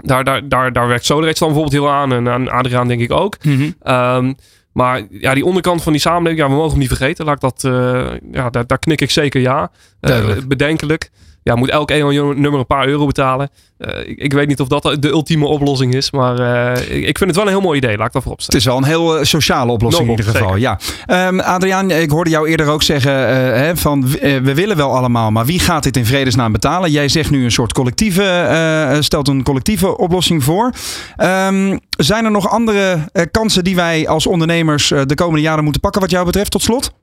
daar, daar, daar, daar werkt Solarage dan bijvoorbeeld heel aan. En aan Adriaan denk ik ook. Mm -hmm. um, maar ja, die onderkant van die samenleving, ja, we mogen hem niet vergeten. Laat ik dat, uh, ja, daar, daar knik ik zeker ja. Uh, bedenkelijk. Ja, moet elk nummer een paar euro betalen. Uh, ik, ik, weet niet of dat de ultieme oplossing is. Maar uh, ik, ik vind het wel een heel mooi idee. Laat ik dat voorop Het is wel een heel uh, sociale oplossing Nobel, in ieder geval. Ja. Um, Adriaan, ik hoorde jou eerder ook zeggen hè, van we willen wel allemaal. Maar wie gaat dit in vredesnaam betalen? Jij zegt nu een soort collectieve, stelt een collectieve oplossing voor. Um, zijn er nog andere kansen die wij als ondernemers de komende jaren moeten pakken wat jou betreft tot slot?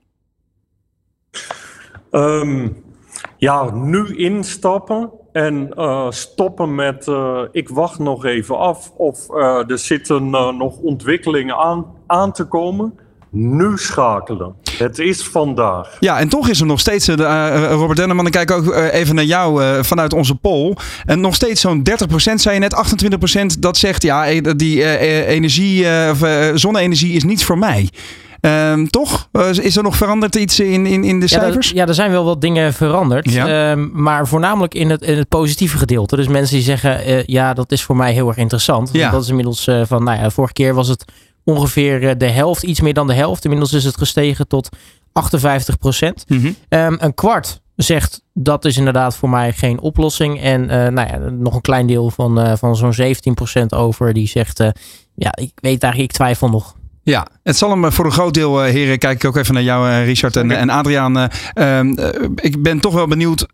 Um, ja, nu instappen en uh, stoppen met uh, ik wacht nog even af of uh, er zitten nog ontwikkelingen aan, aan te komen. Nu schakelen. Het is vandaag. Ja, en toch is er nog steeds, Robert Denneman, ik kijk ook even naar jou vanuit onze poll. En nog steeds zo'n 30%, zei je net, 28% dat zegt ja, die energie, of zonne-energie is niet voor mij. Um, toch? Uh, is er nog veranderd iets in, in, in de ja, cijfers? Er, ja, er zijn wel wat dingen veranderd. Ja. Um, maar voornamelijk in het, in het positieve gedeelte. Dus mensen die zeggen, uh, ja, dat is voor mij heel erg interessant. Ja. Dat is inmiddels uh, van, nou ja, vorige keer was het ongeveer de helft, iets meer dan de helft. Inmiddels is het gestegen tot 58 procent. Mhm. Ehm, een kwart zegt dat is inderdaad voor mij geen oplossing. En eh, nou ja, nog een klein deel van, uh, van zo'n 17% over die zegt, uh, ja, ik weet eigenlijk, ik twijfel nog. Ja, het zal hem voor een groot deel, heren, kijk ik ook even naar jou, Richard en, en Adriaan. Ehm, ik ben toch wel benieuwd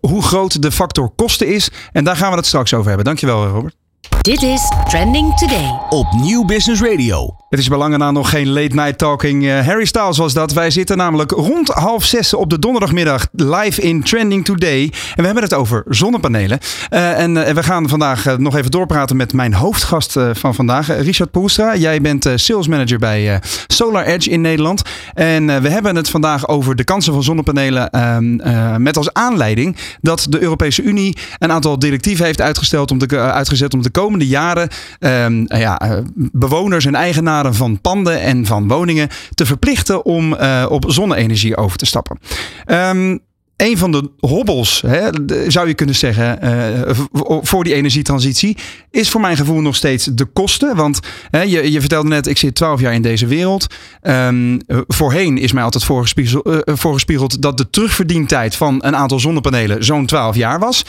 hoe groot de factor kosten is. En daar gaan we het straks over hebben. Dankjewel, Robert. Dit is Trending Today. Op Nieuw Business Radio. Het is belangen na nog geen late night talking. Uh, Harry Styles was dat. Wij zitten namelijk rond half zes op de donderdagmiddag live in Trending Today. En we hebben het over zonnepanelen. Uh, en uh, we gaan vandaag nog even doorpraten met mijn hoofdgast van vandaag, Richard Poelstra. Jij bent sales manager bij Solar Edge in Nederland. En we hebben het vandaag over de kansen van zonnepanelen. Ehm, met als aanleiding dat de Europese Unie een aantal directieven heeft uitgesteld om de, uitgezet om de komende jaren um, ja, bewoners en eigenaren van panden en van woningen te verplichten om uh, op zonne-energie over te stappen. Um, een van de hobbels, hè, zou je kunnen zeggen, uh, voor die energietransitie, is voor mijn gevoel nog steeds de kosten. Want hè, je, je vertelde net, ik zit twaalf jaar in deze wereld. Um, voorheen is mij altijd voorgespiegeld, uh, voorgespiegeld, dat de terugverdientijd van een aantal zonnepanelen zo'n 12 jaar was.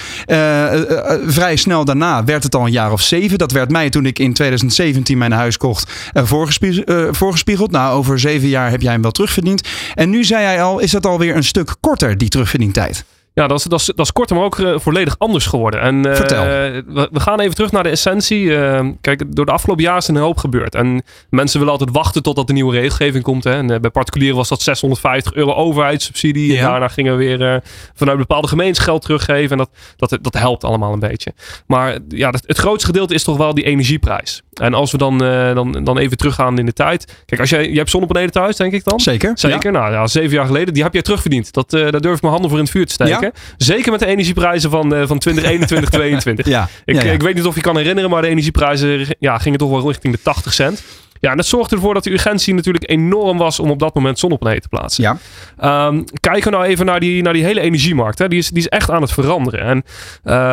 Vrij snel daarna werd het al een jaar of zeven. Dat werd mij toen ik in 2017 mijn huis kocht voorgespiegeld, voorgespiegeld. Nou, over zeven jaar heb jij hem wel terugverdiend. En nu zei hij al, is dat alweer een stuk korter, die terugverdientijd tijd. Ja, dat is, dat, is, dat is korter, maar ook uh, volledig anders geworden. En, uh, Vertel. We, we, gaan even terug naar de essentie. Uh, kijk, door de afgelopen jaren is er een hoop gebeurd. En mensen willen altijd wachten totdat de nieuwe regelgeving komt. Hè. En bij particulieren was dat 650 euro overheidssubsidie. Ja. En daarna gingen we weer vanuit bepaalde gemeentes geld teruggeven. En dat, dat, dat helpt allemaal een beetje. Maar ja, het, het grootste gedeelte is toch wel die energieprijs. En als we dan, dan, dan even teruggaan in de tijd. Kijk, als jij, je hebt zonnepanelen thuis, denk ik dan? Zeker. Zeker. Ja. Nou ja, zeven jaar geleden. Die heb jij terugverdiend. Dat, daar durf ik mijn handen voor in het vuur te steken. Ja? Zeker met de energieprijzen van, uh, van 2021, 2022. ja, ik, ik weet niet of je kan herinneren, maar de energieprijzen ja, gingen toch wel richting de 80 cent. Ja, en dat zorgde ervoor dat de urgentie natuurlijk enorm was om op dat moment zonnepanelen te plaatsen. Ja. Um, kijken we nou even naar die, naar die hele energiemarkt. Hè. Die, is, die is echt aan het veranderen. En,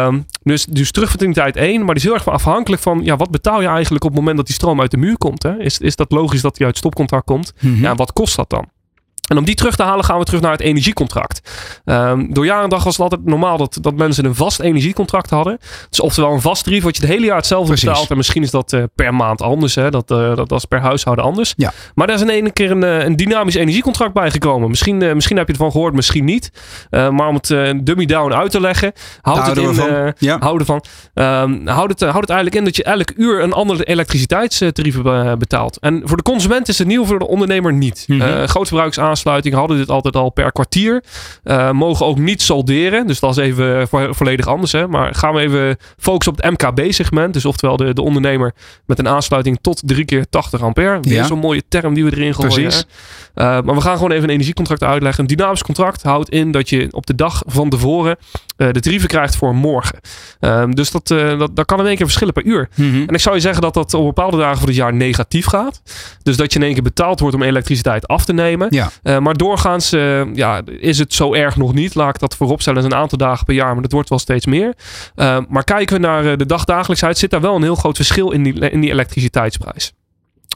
um, dus, dus terugverdientijd 1, maar die is heel erg afhankelijk van ja, wat betaal je eigenlijk op het moment dat die stroom uit de muur komt. Hè? Is, is dat logisch dat die uit stopcontact komt? Mm -hmm. Ja, wat kost dat dan? En om die terug te halen gaan we terug naar het energiecontract. Um, door jaar en dag was het altijd normaal dat, dat mensen een vast energiecontract hadden. Dus oftewel een vast tarief wat je het hele jaar hetzelfde Precies. betaalt. En misschien is dat uh, per maand anders. Hè? Dat, uh, dat, dat is per huishouden anders. Ja. Maar daar is in één keer een, uh, een dynamisch energiecontract bijgekomen. Misschien, uh, misschien heb je ervan gehoord, misschien niet. Maar om het dummy down uit te leggen. Houd het in, van. Ja. houden van. Um, houd, het, houd het eigenlijk in dat je elk uur een andere elektriciteitstarief betaalt. En voor de consument is het nieuw, voor de ondernemer niet. Mm -hmm. Grootverbruikersaansluitingen hadden dit altijd al per kwartier. Uh, mogen ook niet solderen. Dus dat is even vo volledig anders. Hè? Maar gaan we even focussen op het MKB-segment. Dus oftewel de, de ondernemer met een aansluiting tot drie keer 80 ampère. Weer Ja. zo'n mooie term die we erin gooien. Precies. Uh, maar we gaan gewoon even een energiecontract uitleggen. Een dynamisch contract houdt in dat je op de dag van tevoren uh, de tarieven krijgt voor morgen. Um, dus dat, dat, dat kan in één keer verschillen per uur. Mhm. En ik zou je zeggen dat dat op bepaalde dagen van het jaar negatief gaat. Dus dat je in één keer betaald wordt om elektriciteit af te nemen. Ja. Uh, maar doorgaans uh, ja, is het zo erg nog niet. Laat ik dat vooropstellen. Is een aantal dagen per jaar, maar dat wordt wel steeds meer. Uh, maar kijken we naar de dagdagelijksheid, zit daar wel een heel groot verschil in die, in die elektriciteitsprijs.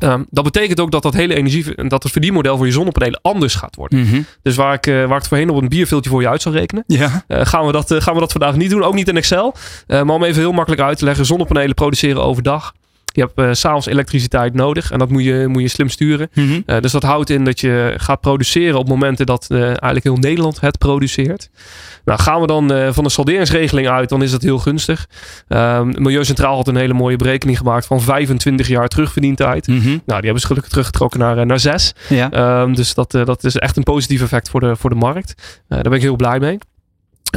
Um, dat betekent ook dat dat hele energie, dat het verdienmodel voor je zonnepanelen anders gaat worden. Mm -hmm. Dus waar ik, waar ik het voorheen op een bierveeltje voor je uit zou rekenen, ja. uh, gaan, we dat, uh, gaan we dat vandaag niet doen. Ook niet in Excel. Uh, maar om even heel makkelijk uit te leggen: zonnepanelen produceren overdag. Je hebt uh, s'avonds elektriciteit nodig en dat moet je, moet je slim sturen. Mm -hmm. uh, dus dat houdt in dat je gaat produceren op momenten dat uh, eigenlijk heel Nederland het produceert. Nou, gaan we dan van de salderingsregeling uit, dan is dat heel gunstig. Um, Milieucentraal had een hele mooie berekening gemaakt van 25 jaar terugverdientijd. Mm -hmm. Nou, die hebben ze gelukkig teruggetrokken naar, naar 6. Ja. Um, dus dat, dat is echt een positief effect voor de, voor de markt. daar ben ik heel blij mee.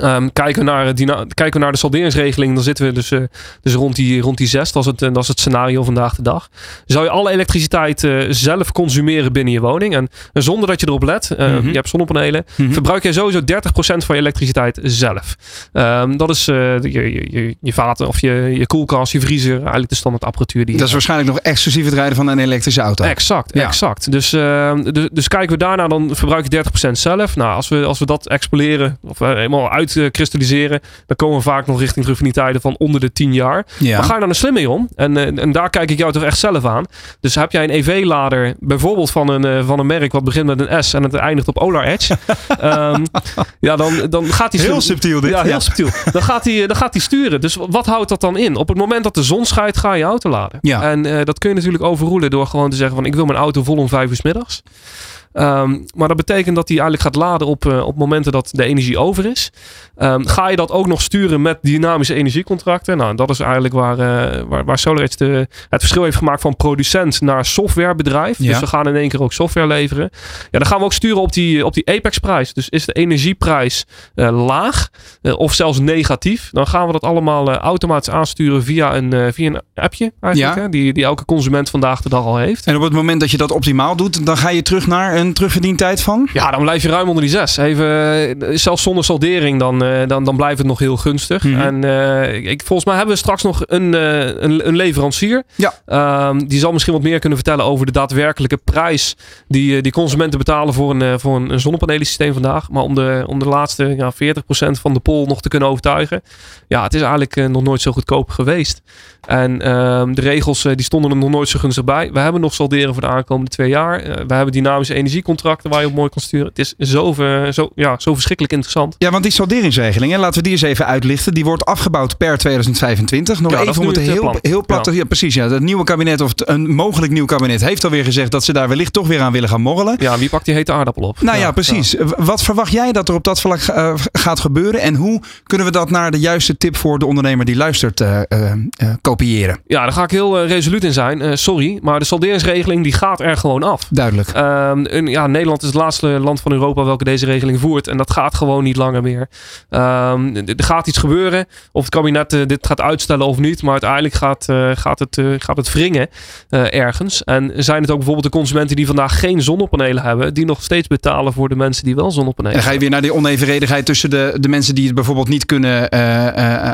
Um, kijken, we naar, die, kijken we naar de salderingsregeling, dan zitten we dus, uh, dus rond, die, rond die 6. Dat is, het, dat is het scenario vandaag de dag. Zou je alle elektriciteit uh, zelf consumeren binnen je woning. En, en zonder dat je erop let, uh, mm -hmm. je hebt zonnepanelen, mm -hmm. verbruik je sowieso 30% van je elektriciteit zelf. Um, dat is je, je, je vaten of je, je koelkast, je vriezer, eigenlijk de standaard apparatuur. Die dat is waarschijnlijk nog exclusief het rijden van een elektrische auto. Exact, ja. exact. Dus, dus, dus kijken we daarna, dan verbruik je 30% zelf. Nou, als we, als we dat exploreren, of helemaal uit uitkristalliseren, dan komen we vaak nog richting terugverdientijden van onder de 10 jaar. Ja. Maar ga je dan een slim mee om? En, eh, en daar kijk ik jou toch echt zelf aan. Dus heb jij een EV-lader, bijvoorbeeld van een, eh, van een merk wat begint met een S en het eindigt op Olar Edge. Ehm, ja, dan, dan gaat hij Heel subtiel dit. Ja, heel Ja. subtiel. Dan gaat, hij, dan gaat hij sturen. Dus wat houdt dat dan in? Op het moment dat de zon schijnt, ga je auto laden. Ja. En eh, dat kun je natuurlijk overroelen door gewoon te zeggen van ik wil mijn auto vol om vijf uur 's middags. Ehm, maar dat betekent dat hij eigenlijk gaat laden op, eh, op momenten dat de energie over is. Ehm, ga je dat ook nog sturen met dynamische energiecontracten? Nou, dat is eigenlijk waar, eh waar, waar SolarEdge de, het verschil heeft gemaakt van producent naar softwarebedrijf. Ja. Dus we gaan in één keer ook software leveren. Ja, dan gaan we ook sturen op die, op die Apex-prijs. Dus is de energieprijs eh, laag of zelfs negatief, dan gaan we dat allemaal automatisch aansturen via een, via een appje eigenlijk, Ja. hè, die, die elke consument vandaag de dag al heeft. En op het moment dat je dat optimaal doet, dan ga je terug naar een terugverdientijd van? Ja, dan blijf je ruim onder die zes. Even, eh, zelfs zonder saldering, dan, eh, dan, dan blijft het nog heel gunstig. Mhm. En eh, ik, volgens mij hebben we straks nog een, een, een leverancier. Ja. Ehm, die zal misschien wat meer kunnen vertellen over de daadwerkelijke prijs die, die consumenten betalen voor een, voor een, een zonnepanelensysteem vandaag. Maar om de, om de laatste ja, 40% van de pool nog te kunnen overtuigen. Ja, het is eigenlijk nog nooit zo goedkoop geweest. En ehm, de regels die stonden er nog nooit zo gunstig bij. We hebben nog salderen voor de aankomende twee jaar. We hebben dynamische energiecontracten waar je op mooi kan sturen. Het is zo, ver- zo, ja, zo verschrikkelijk interessant. Ja, want die salderingsregeling, hè, laten we die eens even uitlichten. Die wordt afgebouwd per 2025. Nog Ja, even om het het heel, plan. heel plat te... Ja, precies. Ja, het nieuwe kabinet, of een mogelijk nieuw kabinet, heeft alweer gezegd dat ze daar wellicht toch weer aan willen gaan morrelen. Ja, wie pakt die hete aardappel op? Nou ja, precies. Wat verwacht jij dat er op dat vlak eh, gaat gebeuren? En hoe kunnen we dat naar de juiste tip voor de ondernemer die luistert eh, eh, eh, kopiëren? Ja, daar ga ik heel eh, resoluut in zijn. Eh, sorry, maar de salderingsregeling die gaat er gewoon af. Duidelijk. Ehm, en ja, Nederland is het laatste land van Europa welke deze regeling voert. En dat gaat gewoon niet langer meer. Ehm, er gaat iets gebeuren. Of het kabinet eh, dit gaat uitstellen of niet. Maar uiteindelijk gaat, eh, gaat, het, eh, gaat het wringen ergens. En zijn het ook bijvoorbeeld de consumenten die vandaag geen zonnepanelen hebben. Die nog steeds betalen voor de mensen die wel zonnepanelen En dan ga je weer naar die onevenredigheid tussen de, de mensen die het bijvoorbeeld niet kunnen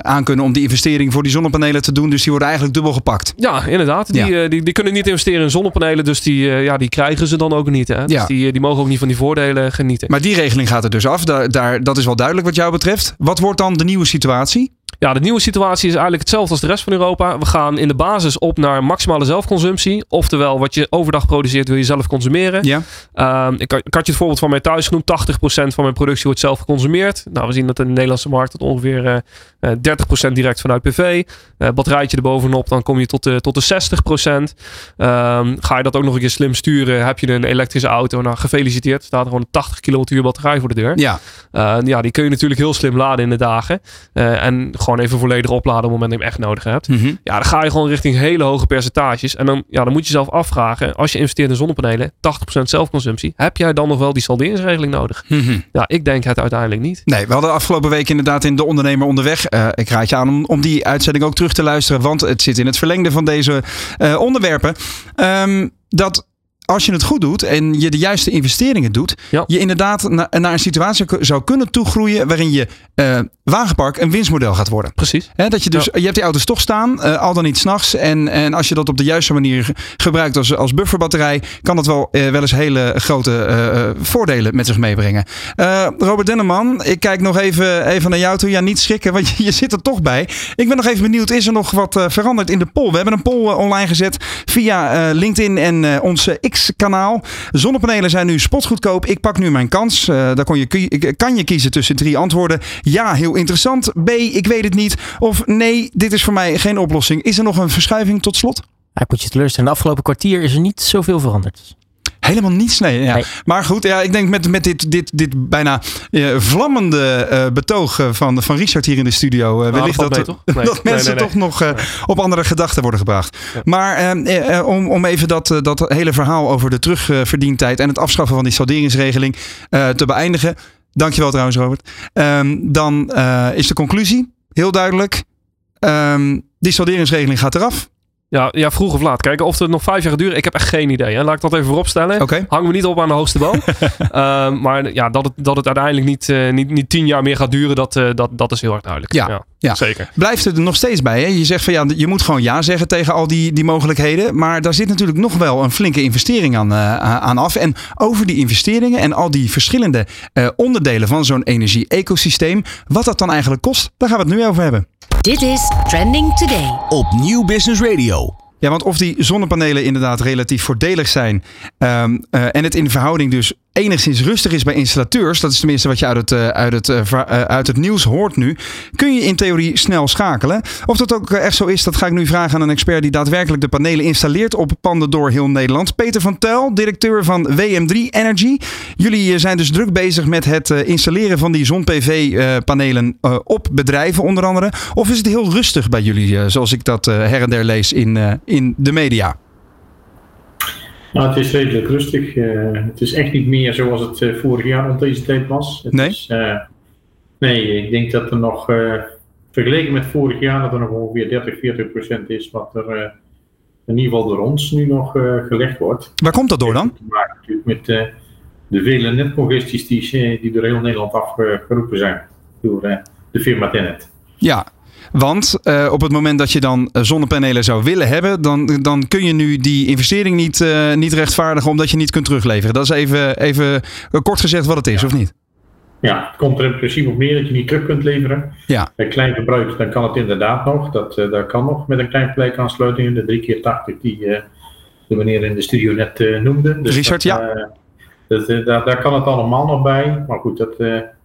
aankunnen om die investering voor die zonnepanelen te doen. Dus die worden eigenlijk dubbel gepakt. Ja, inderdaad. Die, Ja. die, die kunnen niet investeren in zonnepanelen. Dus die, ja, die krijgen ze dan ook niet. Hè? Dus Ja. Die, eh, die mogen ook niet van die voordelen genieten. Maar die regeling gaat er dus af. Daar, daar, dat is wel duidelijk wat jou betreft. Wat wordt dan de nieuwe situatie? Ja, de nieuwe situatie is eigenlijk hetzelfde als de rest van Europa. We gaan in de basis op naar maximale zelfconsumptie. Oftewel, wat je overdag produceert wil je zelf consumeren. Ja. Ehm, ik, had- ik had je het voorbeeld van mij thuis genoemd. 80% van mijn productie wordt zelf geconsumeerd. Nou, we zien dat in de Nederlandse markt dat ongeveer eh, eh, 30% direct vanuit PV. Eh batterijtje erbovenop, dan kom je tot de, tot de 60%. Ehm, ga je dat ook nog een keer slim sturen, heb je een elektrische auto. Nou, gefeliciteerd. Er staat er gewoon een 80 kilowattuur batterij voor de deur. Ja. Eh, ja, die kun je natuurlijk heel slim laden in de dagen. Eh, en gewoon even volledig opladen op het moment dat je hem echt nodig hebt. Mhm. Ja, dan ga je gewoon richting hele hoge percentages. En dan, ja, dan moet je jezelf afvragen, als je investeert in zonnepanelen, 80% zelfconsumptie, heb jij dan nog wel die salderingsregeling nodig? Mhm. Ja, ik denk het uiteindelijk niet. Nee, we hadden afgelopen week inderdaad in De Ondernemer Onderweg. eh, ik raad je aan om, om die uitzending ook terug te luisteren. Want het zit in het verlengde van deze eh, onderwerpen. Ehm, dat als je het goed doet en je de juiste investeringen doet. Ja. Je inderdaad na- naar een situatie zou kunnen toegroeien. waarin je eh, wagenpark een winstmodel gaat worden. Precies. Hè, dat je dus, je hebt die auto's toch staan, eh, al dan niet s'nachts. En, en als je dat op de juiste manier ge- gebruikt als, als bufferbatterij, kan dat wel, eh, wel eens hele grote eh, voordelen met zich meebrengen. Robert Denneman, ik kijk nog even, even naar jou toe. Ja, niet schrikken, want je, je zit er toch bij. Ik ben nog even benieuwd, is er nog wat veranderd in de poll? We hebben een poll online gezet via LinkedIn en ons X-kanaal. Zonnepanelen zijn nu spotgoedkoop. Ik pak nu mijn kans. Daar kon je, kan je kiezen tussen drie antwoorden. Ja, heel interessant. B, ik weet het niet. Of nee, dit is voor mij geen oplossing. Is er nog een verschuiving tot slot? Ja, ik moet je teleurstellen. De afgelopen kwartier is er niet zoveel veranderd. Helemaal niets, nee. Ja. Nee. Maar goed, ja, ik denk met, met dit, dit, dit bijna eh, vlammende eh, betoog eh, van, van Richard hier in de studio. eh, wellicht dat dat, valt mee, toch? Nee. dat Nee, mensen nee, nee. toch nog eh, op andere gedachten worden gebracht. Maar eh, eh, eh, om, om even dat, dat hele verhaal over de terugverdientijd en het afschaffen van die salderingsregeling eh, te beëindigen. Dankjewel trouwens, Robert. Ehm, dan eh, is de conclusie heel duidelijk. Ehm, die salderingsregeling gaat eraf. Ja, ja, vroeg of laat. Kijken of het nog vijf jaar gaat duren. Ik heb echt geen idee. Hè. Laat ik dat even vooropstellen. Oké. Hangen we niet op aan de hoogste boom. Ehm, maar ja, dat het, dat het uiteindelijk niet, eh, niet, niet tien jaar meer gaat duren, dat, eh, dat, dat is heel erg duidelijk. Ja, ja. zeker. Blijft het er nog steeds bij. Hè? Je zegt van ja, je moet gewoon ja zeggen tegen al die, die mogelijkheden. Maar daar zit natuurlijk nog wel een flinke investering aan, eh, aan af. En over die investeringen en al die verschillende onderdelen van zo'n energie-ecosysteem. Wat dat dan eigenlijk kost, daar gaan we het nu over hebben. Dit is Trending Today. Op Nieuw Business Radio. Ja, want of die zonnepanelen inderdaad relatief voordelig zijn ehm, eh, en het in verhouding dus enigszins rustig is bij installateurs, dat is tenminste wat je uit het, uh, uit, het, uh, uit het nieuws hoort nu, kun je in theorie snel schakelen. Of dat ook echt zo is, dat ga ik nu vragen aan een expert die daadwerkelijk de panelen installeert op panden door heel Nederland. Peter van Tel, directeur van WM3 Energy. Jullie zijn dus druk bezig met het installeren van die zon-PV-panelen op bedrijven onder andere. Of is het heel rustig bij jullie, zoals ik dat her en der lees in, in de media? Nou, het is redelijk rustig. Uh, het is echt niet meer zoals het uh, vorig jaar rond deze tijd was. Het nee? Is, uh, nee, ik denk dat er nog, vergeleken met vorig jaar, dat er nog ongeveer 30, 40 procent is wat er in ieder geval door ons nu nog gelegd wordt. Waar komt dat door dan? Maar natuurlijk met de vele netcongesties die, die door heel Nederland afgeroepen zijn door de firma Tenet. Ja, want uh, op het moment dat je dan zonnepanelen zou willen hebben, dan, dan kun je nu die investering niet, uh, niet rechtvaardigen omdat je niet kunt terugleveren. Dat is even, even kort gezegd wat het is, ja. of niet? Ja, het komt er in principe op neer dat je niet terug kunt leveren. Ja. Bij klein gebruik, dan kan het inderdaad nog. Dat, uh, dat kan nog met een klein plekaansluiting. De 3 keer 80 die de meneer in de studio net noemde. Dus Richard, dat, ja. Dat, daar, daar kan het allemaal nog bij. Maar goed, dat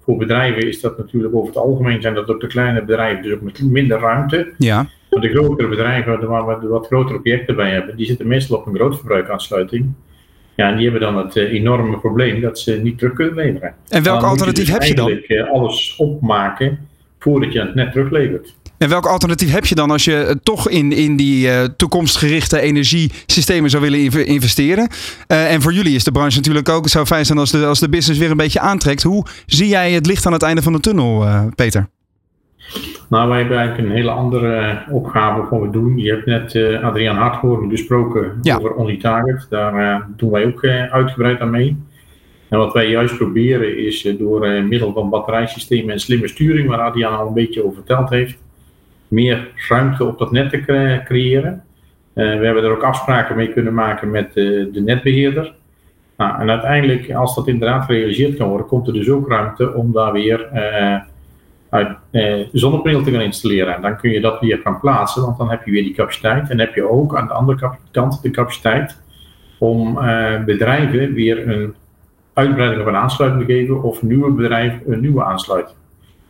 voor bedrijven is dat natuurlijk over het algemeen zijn dat ook de kleine bedrijven dus ook met minder ruimte. Ja. Maar de grotere bedrijven waar we wat grotere objecten bij hebben, die zitten meestal op een grootverbruikaansluiting. Ja, en die hebben dan het uh, enorme probleem dat ze niet terug kunnen leveren. En welk dan alternatief je dus heb je dan? eigenlijk alles opmaken voordat je het net teruglevert. En welk alternatief heb je dan als je toch in, in die uh, toekomstgerichte energiesystemen zou willen investeren? Uh, en voor jullie is de branche natuurlijk ook, het zou fijn zijn als de, als de business weer een beetje aantrekt. Hoe zie jij het licht aan het einde van de tunnel, uh, Peter? Nou, wij hebben eigenlijk een hele andere opgave voor we doen. Je hebt net Adriaan Harthoorn besproken ja. over Only Target. Daar doen wij ook uitgebreid aan mee. En wat wij juist proberen is door middel van batterijsystemen en slimme sturing, waar Adriaan al een beetje over verteld heeft, meer ruimte op dat net te cre creëren. Uh, we hebben er ook afspraken mee kunnen maken met uh, de netbeheerder. Nou, en uiteindelijk, als dat inderdaad gerealiseerd kan worden, komt er dus ook ruimte om daar weer uh, uit, te gaan installeren. En dan kun je dat weer gaan plaatsen, want dan heb je weer die capaciteit. En heb je ook aan de andere kant de capaciteit om bedrijven weer een uitbreiding of een aansluiting te geven, of nieuwe bedrijven een nieuwe aansluiting.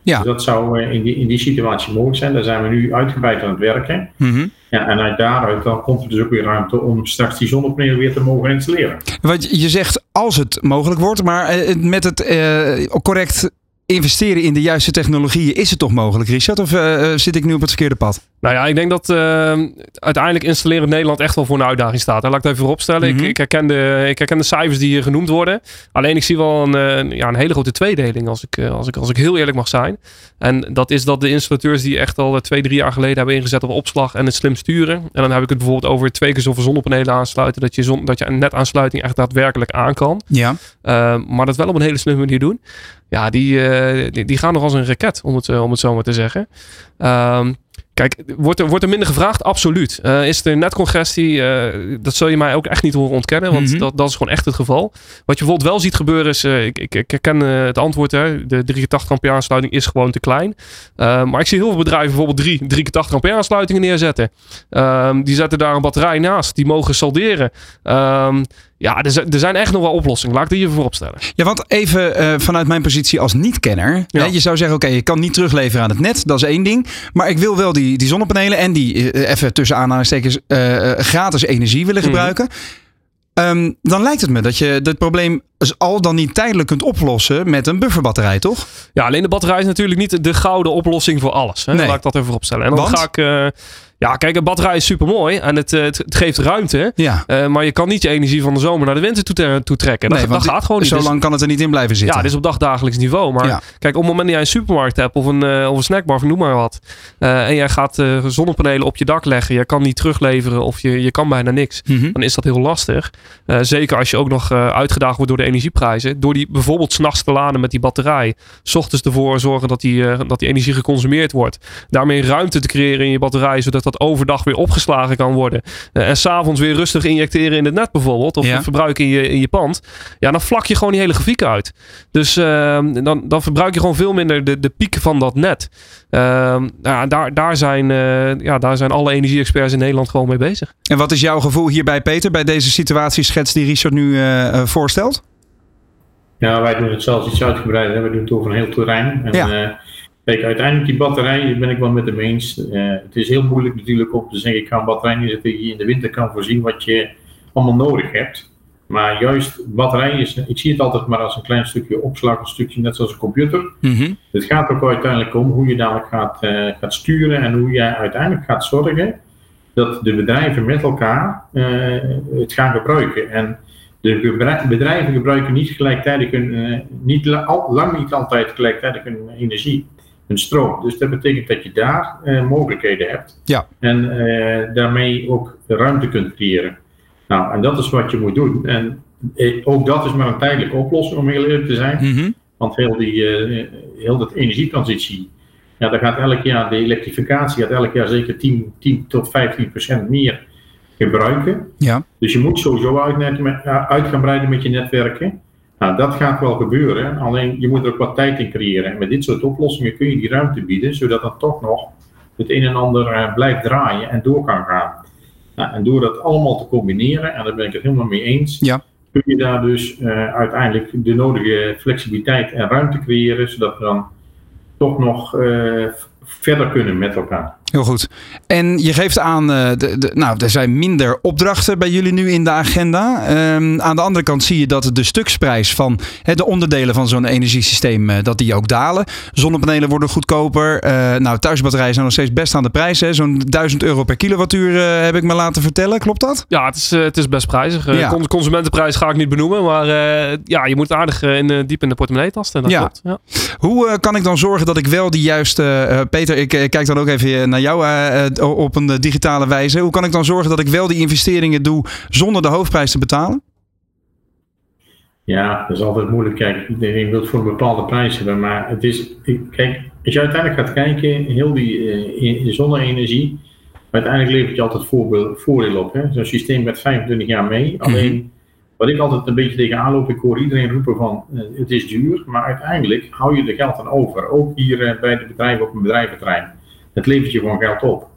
Ja. Dus dat zou in die, in die situatie mogelijk zijn. Daar zijn we nu uitgebreid aan het werken. Mm -hmm. ja, en uit daaruit dan komt er dus ook weer ruimte om straks die zonnepanelen weer te mogen installeren. Want je zegt als het mogelijk wordt, maar met het uh, correct investeren in de juiste technologieën, is het toch mogelijk, Richard? Of zit ik nu op het verkeerde pad? Nou ja, ik denk dat uh, uiteindelijk installeren in Nederland echt wel voor een uitdaging staat. Hè. Laat ik het even vooropstellen. Mhm. Mm -hmm. ik, ik, herken de, ik herken de cijfers die hier genoemd worden. Alleen ik zie wel een, uh, ja, een hele grote tweedeling, als ik, als, ik, als ik heel eerlijk mag zijn. En dat is dat de installateurs die echt al twee, drie jaar geleden hebben ingezet op opslag en het slim sturen. En dan heb ik het bijvoorbeeld over twee keer zoveel zonnepanelen aansluiten. Dat je, zon, dat je een netaansluiting echt daadwerkelijk aan kan. Ja. maar dat wel op een hele slimme manier doen. Ja, die, die, die, gaan nog als een raket, om het, om het zo maar te zeggen. Um, Kijk, wordt er, wordt er minder gevraagd? Absoluut. Uh, is er netcongestie? Uh, dat zul je mij ook echt niet horen ontkennen, want Mhm. mm -hmm. dat, dat is gewoon echt het geval. Wat je bijvoorbeeld wel ziet gebeuren is, uh, ik, ik, ik herken het antwoord, hè, de 380 ampère aansluiting is gewoon te klein. maar ik zie heel veel bedrijven bijvoorbeeld drie 380 ampère aansluitingen neerzetten. Um, die zetten daar een batterij naast, die mogen salderen. Um, ja, er zijn, er zijn echt nog wel oplossingen. Laat ik die even voorop stellen. Ja, want even uh, vanuit mijn positie als niet-kenner. Ja. Je zou zeggen, oké, okay, je kan niet terugleveren aan het net. Dat is één ding. Maar ik wil wel die, die zonnepanelen en die, uh, even tussen aanhalingstekens, uh, gratis energie willen gebruiken. Mm. Um, dan lijkt het me dat je het probleem al dan niet tijdelijk kunt oplossen met een bufferbatterij, toch? Ja, alleen de batterij is natuurlijk niet de gouden oplossing voor alles. Hè? Nee. Laat ik dat even opstellen. En dan Want? ga ik... eh, ja, kijk, een batterij is super mooi en het, eh, het, het geeft ruimte. Ja. Eh, maar je kan niet je energie van de zomer naar de winter toe, trekken. Dat, Nee, dat gaat gewoon niet. Zo Dus- lang kan het er niet in blijven zitten. ja, dit is op dagdagelijks niveau. Maar Ja. kijk, op het moment dat jij een supermarkt hebt of een, eh, of een snackbar, of noem maar wat. en jij gaat zonnepanelen op je dak leggen. Je kan niet terugleveren of je, je kan bijna niks. Mhm. Dan is dat heel lastig. Zeker als je ook nog uitgedaagd wordt door de energieprijzen. Door die bijvoorbeeld s'nachts te laden met die batterij. S ochtends ervoor zorgen dat die, dat die energie geconsumeerd wordt. Daarmee ruimte te creëren in je batterij. Zodat dat overdag weer opgeslagen kan worden. Eh, en s'avonds weer rustig injecteren in het net bijvoorbeeld. Of Ja. verbruiken in je, in je pand. Ja, dan vlak je gewoon die hele grafiek uit. Dus eh, dan, dan verbruik je gewoon veel minder de, de pieken van dat net. Eh, ja, daar, daar, zijn, eh, ja, daar zijn alle energie-experts in Nederland gewoon mee bezig. En wat is jouw gevoel hierbij, Peter, bij deze situatieschets die Richard nu eh, voorstelt? Ja, wij doen het zelfs iets uitgebreider. We doen het over een heel terrein. En, Ja. Kijk, uiteindelijk die batterij, daar ben ik wel met hem eens. Eh, het is heel moeilijk natuurlijk om te zeggen, ik ga een batterij neerzetten die je in de winter kan voorzien wat je allemaal nodig hebt. Maar juist, batterij is, ik zie het altijd maar als een klein stukje opslag, een stukje net zoals een computer. Mhm. Het gaat ook uiteindelijk om hoe je dadelijk gaat, eh, gaat sturen en hoe je uiteindelijk gaat zorgen dat de bedrijven met elkaar eh, het gaan gebruiken. En de bedrijven gebruiken niet gelijktijdig hun, niet al- lang niet altijd gelijktijdig hun energie, hun stroom. Dus dat betekent dat je daar eh, mogelijkheden hebt. Ja. En eh, daarmee ook ruimte kunt creëren. Nou, en dat is wat je moet doen. En eh, ook dat is maar een tijdelijke oplossing, om heel eerlijk te zijn. Mhm. Want heel die heel dat energietransitie, ja, daar gaat elk jaar, de elektrificatie gaat elk jaar zeker 10, 10 tot 15 procent meer gebruiken. Ja. Dus je moet sowieso uit, uit gaan breiden met je netwerken. Nou, dat gaat wel gebeuren, alleen je moet er ook wat tijd in creëren. En met dit soort oplossingen kun je die ruimte bieden, zodat dan toch nog het een en ander eh, blijft draaien en door kan gaan. Nou, en door dat allemaal te combineren, en daar ben ik het helemaal mee eens, Ja. kun je daar dus eh, uiteindelijk de nodige flexibiliteit en ruimte creëren, zodat we dan toch nog eh, verder kunnen met elkaar. Heel goed. En je geeft aan, eh, de, de, nou, er zijn minder opdrachten bij jullie nu in de agenda. Ehm, aan de andere kant zie je dat de stuksprijs van hè, de onderdelen van zo'n energiesysteem, eh, dat die ook dalen. Zonnepanelen worden goedkoper. Eh, nou, thuisbatterijen zijn nog steeds best aan de prijs. hè. Zo'n 1000 euro per kilowattuur heb ik me laten vertellen. Klopt dat? Ja, het is, het is best prijzig. Ja. con- consumentenprijs ga ik niet benoemen. Maar ja, je moet aardig in, diep in de portemonnee tasten. Dat Ja. klopt. Ja. Hoe kan ik dan zorgen dat ik wel die juiste... Peter, ik kijk dan ook even naar jou eh, eh, op een eh, digitale wijze. Hoe kan ik dan zorgen dat ik wel die investeringen doe zonder de hoofdprijs te betalen? Ja, dat is altijd moeilijk. Kijk, iedereen wil het voor een bepaalde prijs hebben. Maar het is, kijk, als je uiteindelijk gaat kijken, heel die in- zonne-energie, uiteindelijk levert je altijd voordeel op. hè. Zo'n systeem met 25 jaar mee. Alleen, wat ik altijd een beetje tegenaan loop, ik hoor iedereen roepen van het is duur, maar uiteindelijk hou je er geld aan over. Ook hier bij de bedrijven op een bedrijventerrein. Het levert je gewoon geld op.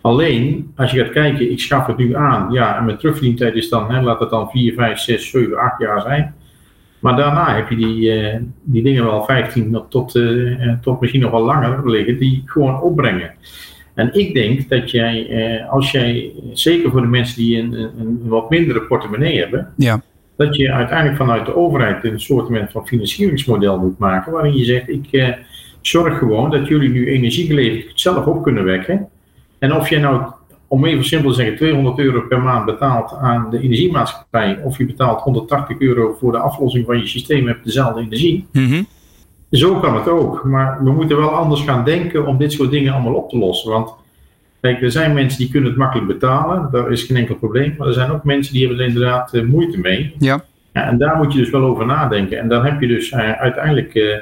Alleen, als je gaat kijken, ik schaf het nu aan, ja, en mijn terugverdientijd is dan, hè, laat het dan 4, 5, 6, 7, 8 jaar zijn. Maar daarna heb je die, eh, die dingen wel 15 tot, eh, eh, tot misschien nog wel langer liggen, die gewoon opbrengen. En ik denk dat jij, eh, als jij, zeker voor de mensen die een, een, een wat mindere portemonnee hebben, Ja. dat je uiteindelijk vanuit de overheid een soort van financieringsmodel moet maken, waarin je zegt, ik eh, zorg gewoon dat jullie nu energie geleverd zelf op kunnen wekken. En of je nou, om even simpel te zeggen, 200 euro per maand betaalt aan de energiemaatschappij, of je betaalt 180 euro voor de aflossing van je systeem met dezelfde energie, Mhm. zo kan het ook. Maar we moeten wel anders gaan denken om dit soort dingen allemaal op te lossen. Want kijk, er zijn mensen die kunnen het makkelijk betalen, daar is geen enkel probleem. Maar er zijn ook mensen die hebben er inderdaad eh, moeite mee. Ja. Ja, en daar moet je dus wel over nadenken. En dan heb je dus eh, uiteindelijk eh,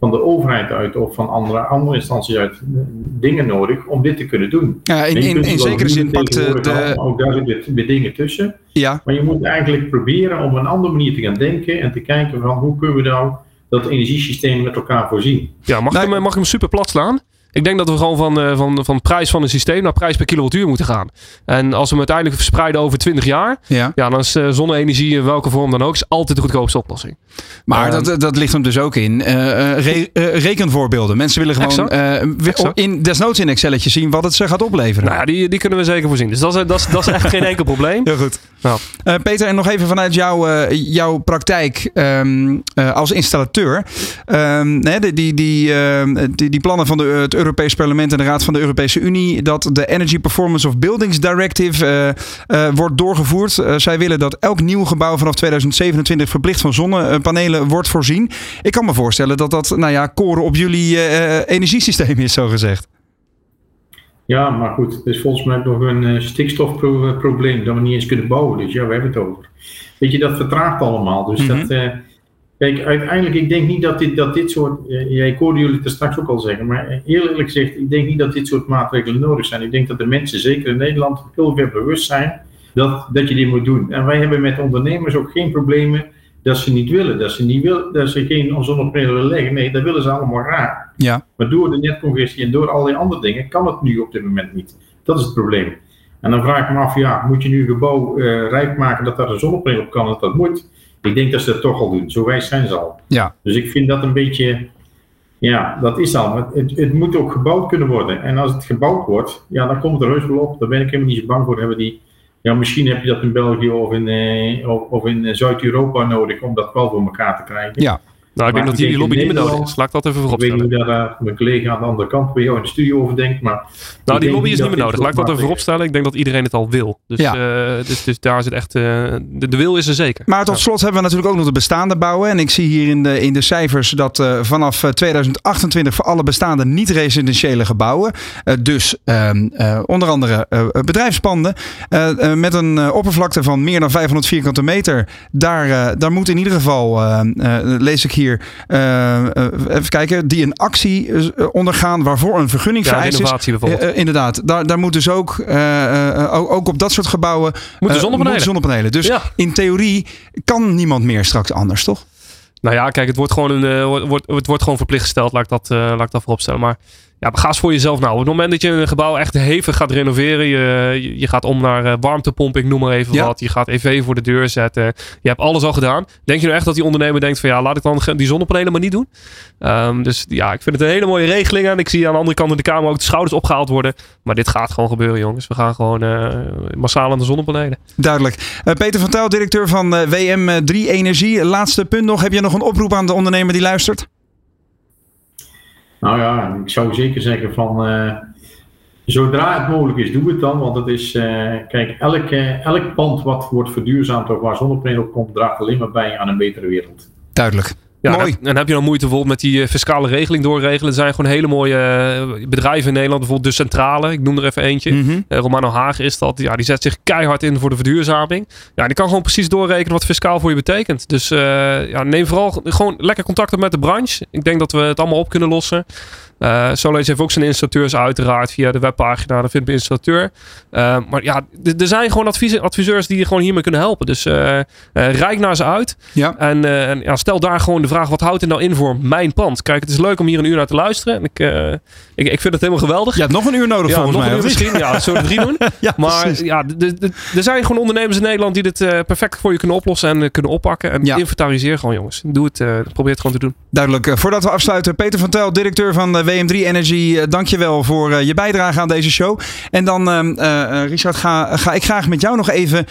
van de overheid uit of van andere, andere instanties uit eh, dingen nodig om dit te kunnen doen. Ja, in, in, zekere zin pakt eh, de... Ook daar zitten weer dingen tussen. Ja, Maar je moet eigenlijk proberen om op een andere manier te gaan denken en te kijken van hoe kunnen we nou dat energiesysteem met elkaar voorzien. Ja, mag, Nou, ik hem, mag ik hem super plat slaan? Ik denk dat we gewoon van, uh, van, van prijs van een systeem naar prijs per kilowattuur moeten gaan. En als we hem uiteindelijk verspreiden over 20 jaar, ja. Ja, dan is zonne-energie in welke vorm dan ook is altijd de goedkoopste oplossing. Maar dat, dat ligt hem dus ook in. Re rekenvoorbeelden. Mensen willen gewoon in, desnoods in Excelletje zien wat het ze gaat opleveren. Nou ja, die, die kunnen we zeker voorzien. Dus dat is, dat is, dat is echt geen enkel probleem. Heel goed. Nou. Peter, en nog even vanuit jouw, jouw praktijk um, als installateur. Um, die, die, die, ehm, die, die plannen van de, het Europees Parlement en de Raad van de Europese Unie, dat de Energy Performance of Buildings Directive uh, wordt doorgevoerd. zij willen dat elk nieuw gebouw vanaf 2027 verplicht van zonnepanelen wordt voorzien. Ik kan me voorstellen dat dat, nou ja, koren op jullie energiesysteem is, zo gezegd. Ja, maar goed, het is volgens mij nog een stikstofprobleem dat we niet eens kunnen bouwen. Dus ja, we hebben het over. Weet je, dat vertraagt allemaal. Dus mm -hmm. dat, Kijk, uiteindelijk, ik denk niet dat dit, dat dit soort. Ja, ik hoorde jullie het straks ook al zeggen, maar eerlijk gezegd, ik denk niet dat dit soort maatregelen nodig zijn. Ik denk dat de mensen, zeker in Nederland, heel veel bewust zijn dat, dat je dit moet doen. En wij hebben met ondernemers ook geen problemen dat ze niet willen, dat ze, niet wil, dat ze geen zonnepanelen willen leggen. Nee, dat willen ze allemaal graag. Ja. Maar door de netcongestie en door allerlei andere dingen kan het nu op dit moment niet. Dat is het probleem. En dan vraag ik me af, ja, moet je nu een gebouw uh, rijk maken dat daar een zonnepaneel op kan? Dat dat moet. Ik denk dat ze dat toch al doen. Zo wijs zijn ze al. Ja. Dus ik vind dat een beetje. Ja, dat is al. Het, het moet ook gebouwd kunnen worden. En als het gebouwd wordt, ja, dan komt het er heus wel op. Daar ben ik helemaal niet zo bang voor. Hebben die, ja, misschien heb je dat in België of in, eh, of, of in Zuid-Europa nodig om dat wel voor elkaar te krijgen. Ja. Nou, ik denk dat die, lobby niet meer nodig is. Laat ik dat even voorop stellen. Ik weet niet hoe daar mijn collega aan de andere kant bij jou in de studio over denkt. Maar nou, die lobby is niet meer nodig. Laat ik dat even voorop stellen. Ik denk dat iedereen het al wil. Dus, ja. uh, dus, dus, daar zit echt... Uh, de, de, wil is er zeker. Maar tot slot hebben we natuurlijk ook nog de bestaande bouwen. En ik zie hier in de, in de cijfers dat uh, vanaf 2028 voor alle bestaande niet-residentiële gebouwen. dus ehm, onder andere bedrijfspanden. met een oppervlakte van meer dan 500 vierkante meter. Daar, daar moet in ieder geval, lees ik hier uh, even kijken, die een actie eh, ondergaan waarvoor een vergunning ja, vereist is. bijvoorbeeld. inderdaad, daar, daar moet dus ook, ook, ook, op dat soort gebouwen moeten zonnepanelen. zonnepanelen. Dus in theorie kan niemand meer straks anders, toch? Nou ja, kijk, het wordt gewoon, een, wordt, het wordt gewoon verplicht gesteld, laat ik dat, laat ik dat voorop stellen. Maar ja, ga eens voor jezelf nou. Op het moment dat je een gebouw echt hevig gaat renoveren, je, je gaat om naar uh, warmtepomp, ik noem maar even wat. Je gaat EV voor de deur zetten. Je hebt alles al gedaan. Denk je nou echt dat die ondernemer denkt van ja, laat ik dan die zonnepanelen maar niet doen? Um, dus ja, ik vind het een hele mooie regeling. En ik zie aan de andere kant in de Kamer ook de schouders opgehaald worden. Maar dit gaat gewoon gebeuren, jongens. We gaan gewoon uh, massaal aan de zonnepanelen. Duidelijk. Uh, Peter van Tuil, directeur van WM3 Energie. Laatste punt nog. Heb je nog een oproep aan de ondernemer die luistert? Nou ja, ik zou zeker zeggen van uh, zodra het mogelijk is, doe het dan. Want het is, uh, kijk, elk, elk pand wat wordt verduurzaamd of waar zonnepanelen op komt, draagt alleen maar bij aan een betere wereld. Duidelijk. Ja, Mooi. En, heb je dan moeite bijvoorbeeld met die fiscale regeling doorregelen? Er zijn gewoon hele mooie bedrijven in Nederland. Bijvoorbeeld de Centrale, ik noem er even eentje. Mm Romano Haag is dat. Ja, die zet zich keihard in voor de verduurzaming. Ja, die kan gewoon precies doorrekenen wat fiscaal voor je betekent. Dus ja, neem vooral gewoon lekker contact op met de branche. Ik denk dat we het allemaal op kunnen lossen. Uh, heeft ook zijn installateurs uiteraard via de webpagina. Daar vindt de installateur. Uh, maar ja, er zijn gewoon adviseurs die je gewoon hiermee kunnen helpen. Dus uh, rijk naar ze uit. Ja. En, en ja, stel daar gewoon de vraag: wat houdt het nou in voor mijn pand? Kijk, het is leuk om hier een uur naar te luisteren. En ik, ik, ik vind het helemaal geweldig. Je hebt nog een uur nodig ja, volgens nog mij. Een uur misschien. Ja, zullen we drie doen? ja, maar ja, er zijn gewoon ondernemers in Nederland die dit perfect voor je kunnen oplossen en kunnen oppakken. En ja. inventariseer gewoon, jongens. Doe het. probeer het gewoon te doen. Duidelijk. voordat we afsluiten, Peter van Tel, directeur van WM3 Energy, eh, dankjewel voor eh, je bijdrage aan deze show. En dan, eh, Richard, ga, ga ik graag met jou nog even,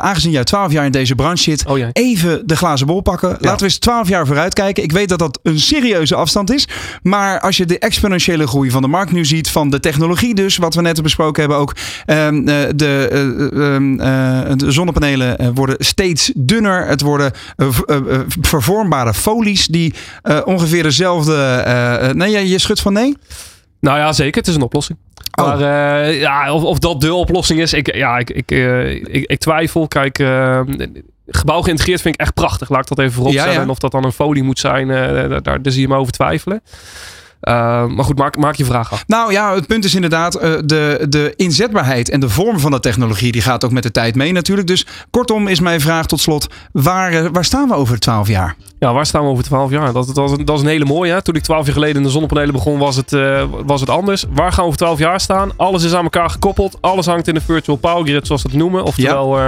aangezien jij 12 jaar in deze branche zit, oh, even de glazen bol pakken. Laten we eens 12 jaar vooruit kijken. Ik weet dat dat een serieuze afstand is. Maar als je de exponentiële groei van de markt nu ziet, van de technologie dus, wat we net besproken hebben ook. Um, de, um, de, zonnepanelen worden steeds dunner. Het worden vervormbare folies die ongeveer dezelfde... nee, je schudt van nee? Nou ja, zeker. Het is een oplossing. Oh. Maar uh, ja, of, of dat de oplossing is, ik, ja, ik, ik, uh, ik, ik, twijfel. Kijk, uh, gebouw geïntegreerd vind ik echt prachtig. Laat ik dat even voorop ja, En of dat dan een folie moet zijn, daar, daar zie je me over twijfelen. Maar goed, maak, maak je vraag af. Nou ja, het punt is inderdaad, de, de inzetbaarheid en de vorm van de technologie, die gaat ook met de tijd mee natuurlijk. Dus kortom is mijn vraag tot slot, waar, waar staan we over 12 jaar? Ja, waar staan we over 12 jaar? Dat, dat, dat, is een hele mooie. Hè? Toen ik 12 jaar geleden in de zonnepanelen begon, was het, was het anders. Waar gaan we over 12 jaar staan? Alles is aan elkaar gekoppeld. Alles hangt in de virtual power grid, zoals we het noemen. Oftewel,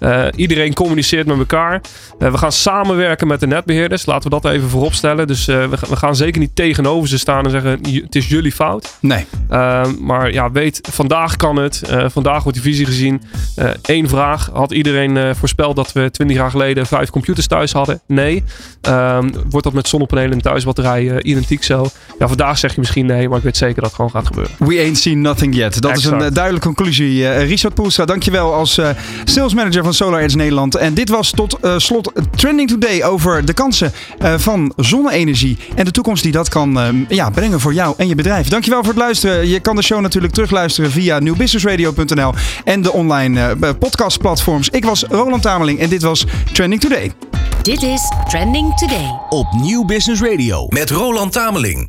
ja. iedereen communiceert met elkaar. we gaan samenwerken met de netbeheerders. Laten we dat even voorop stellen. Dus we, we, gaan zeker niet tegenover ze staan en zeggen: het is jullie fout. Nee. maar ja, weet, vandaag kan het. vandaag wordt die visie gezien. Eén vraag: had iedereen voorspeld dat we 20 jaar geleden vijf computers thuis hadden? Nee. wordt dat met zonnepanelen en thuisbatterijen identiek zo? Ja, vandaag zeg je misschien nee, maar ik weet zeker dat het gewoon gaat gebeuren. We ain't seen nothing yet. Dat is een duidelijke conclusie. Richard Poelstra, dankjewel als sales manager van Solar Edge Nederland. En dit was tot slot Trending Today over de kansen van zonne-energie en de toekomst die dat kan ja, brengen voor jou en je bedrijf. Dankjewel voor het luisteren. Je kan de show natuurlijk terugluisteren via newbusinessradio.nl en de online podcastplatforms. Ik was Roland Tameling en dit was Trending Today. Dit is Trending Today op Nieuw Business Radio met Roland Tameling.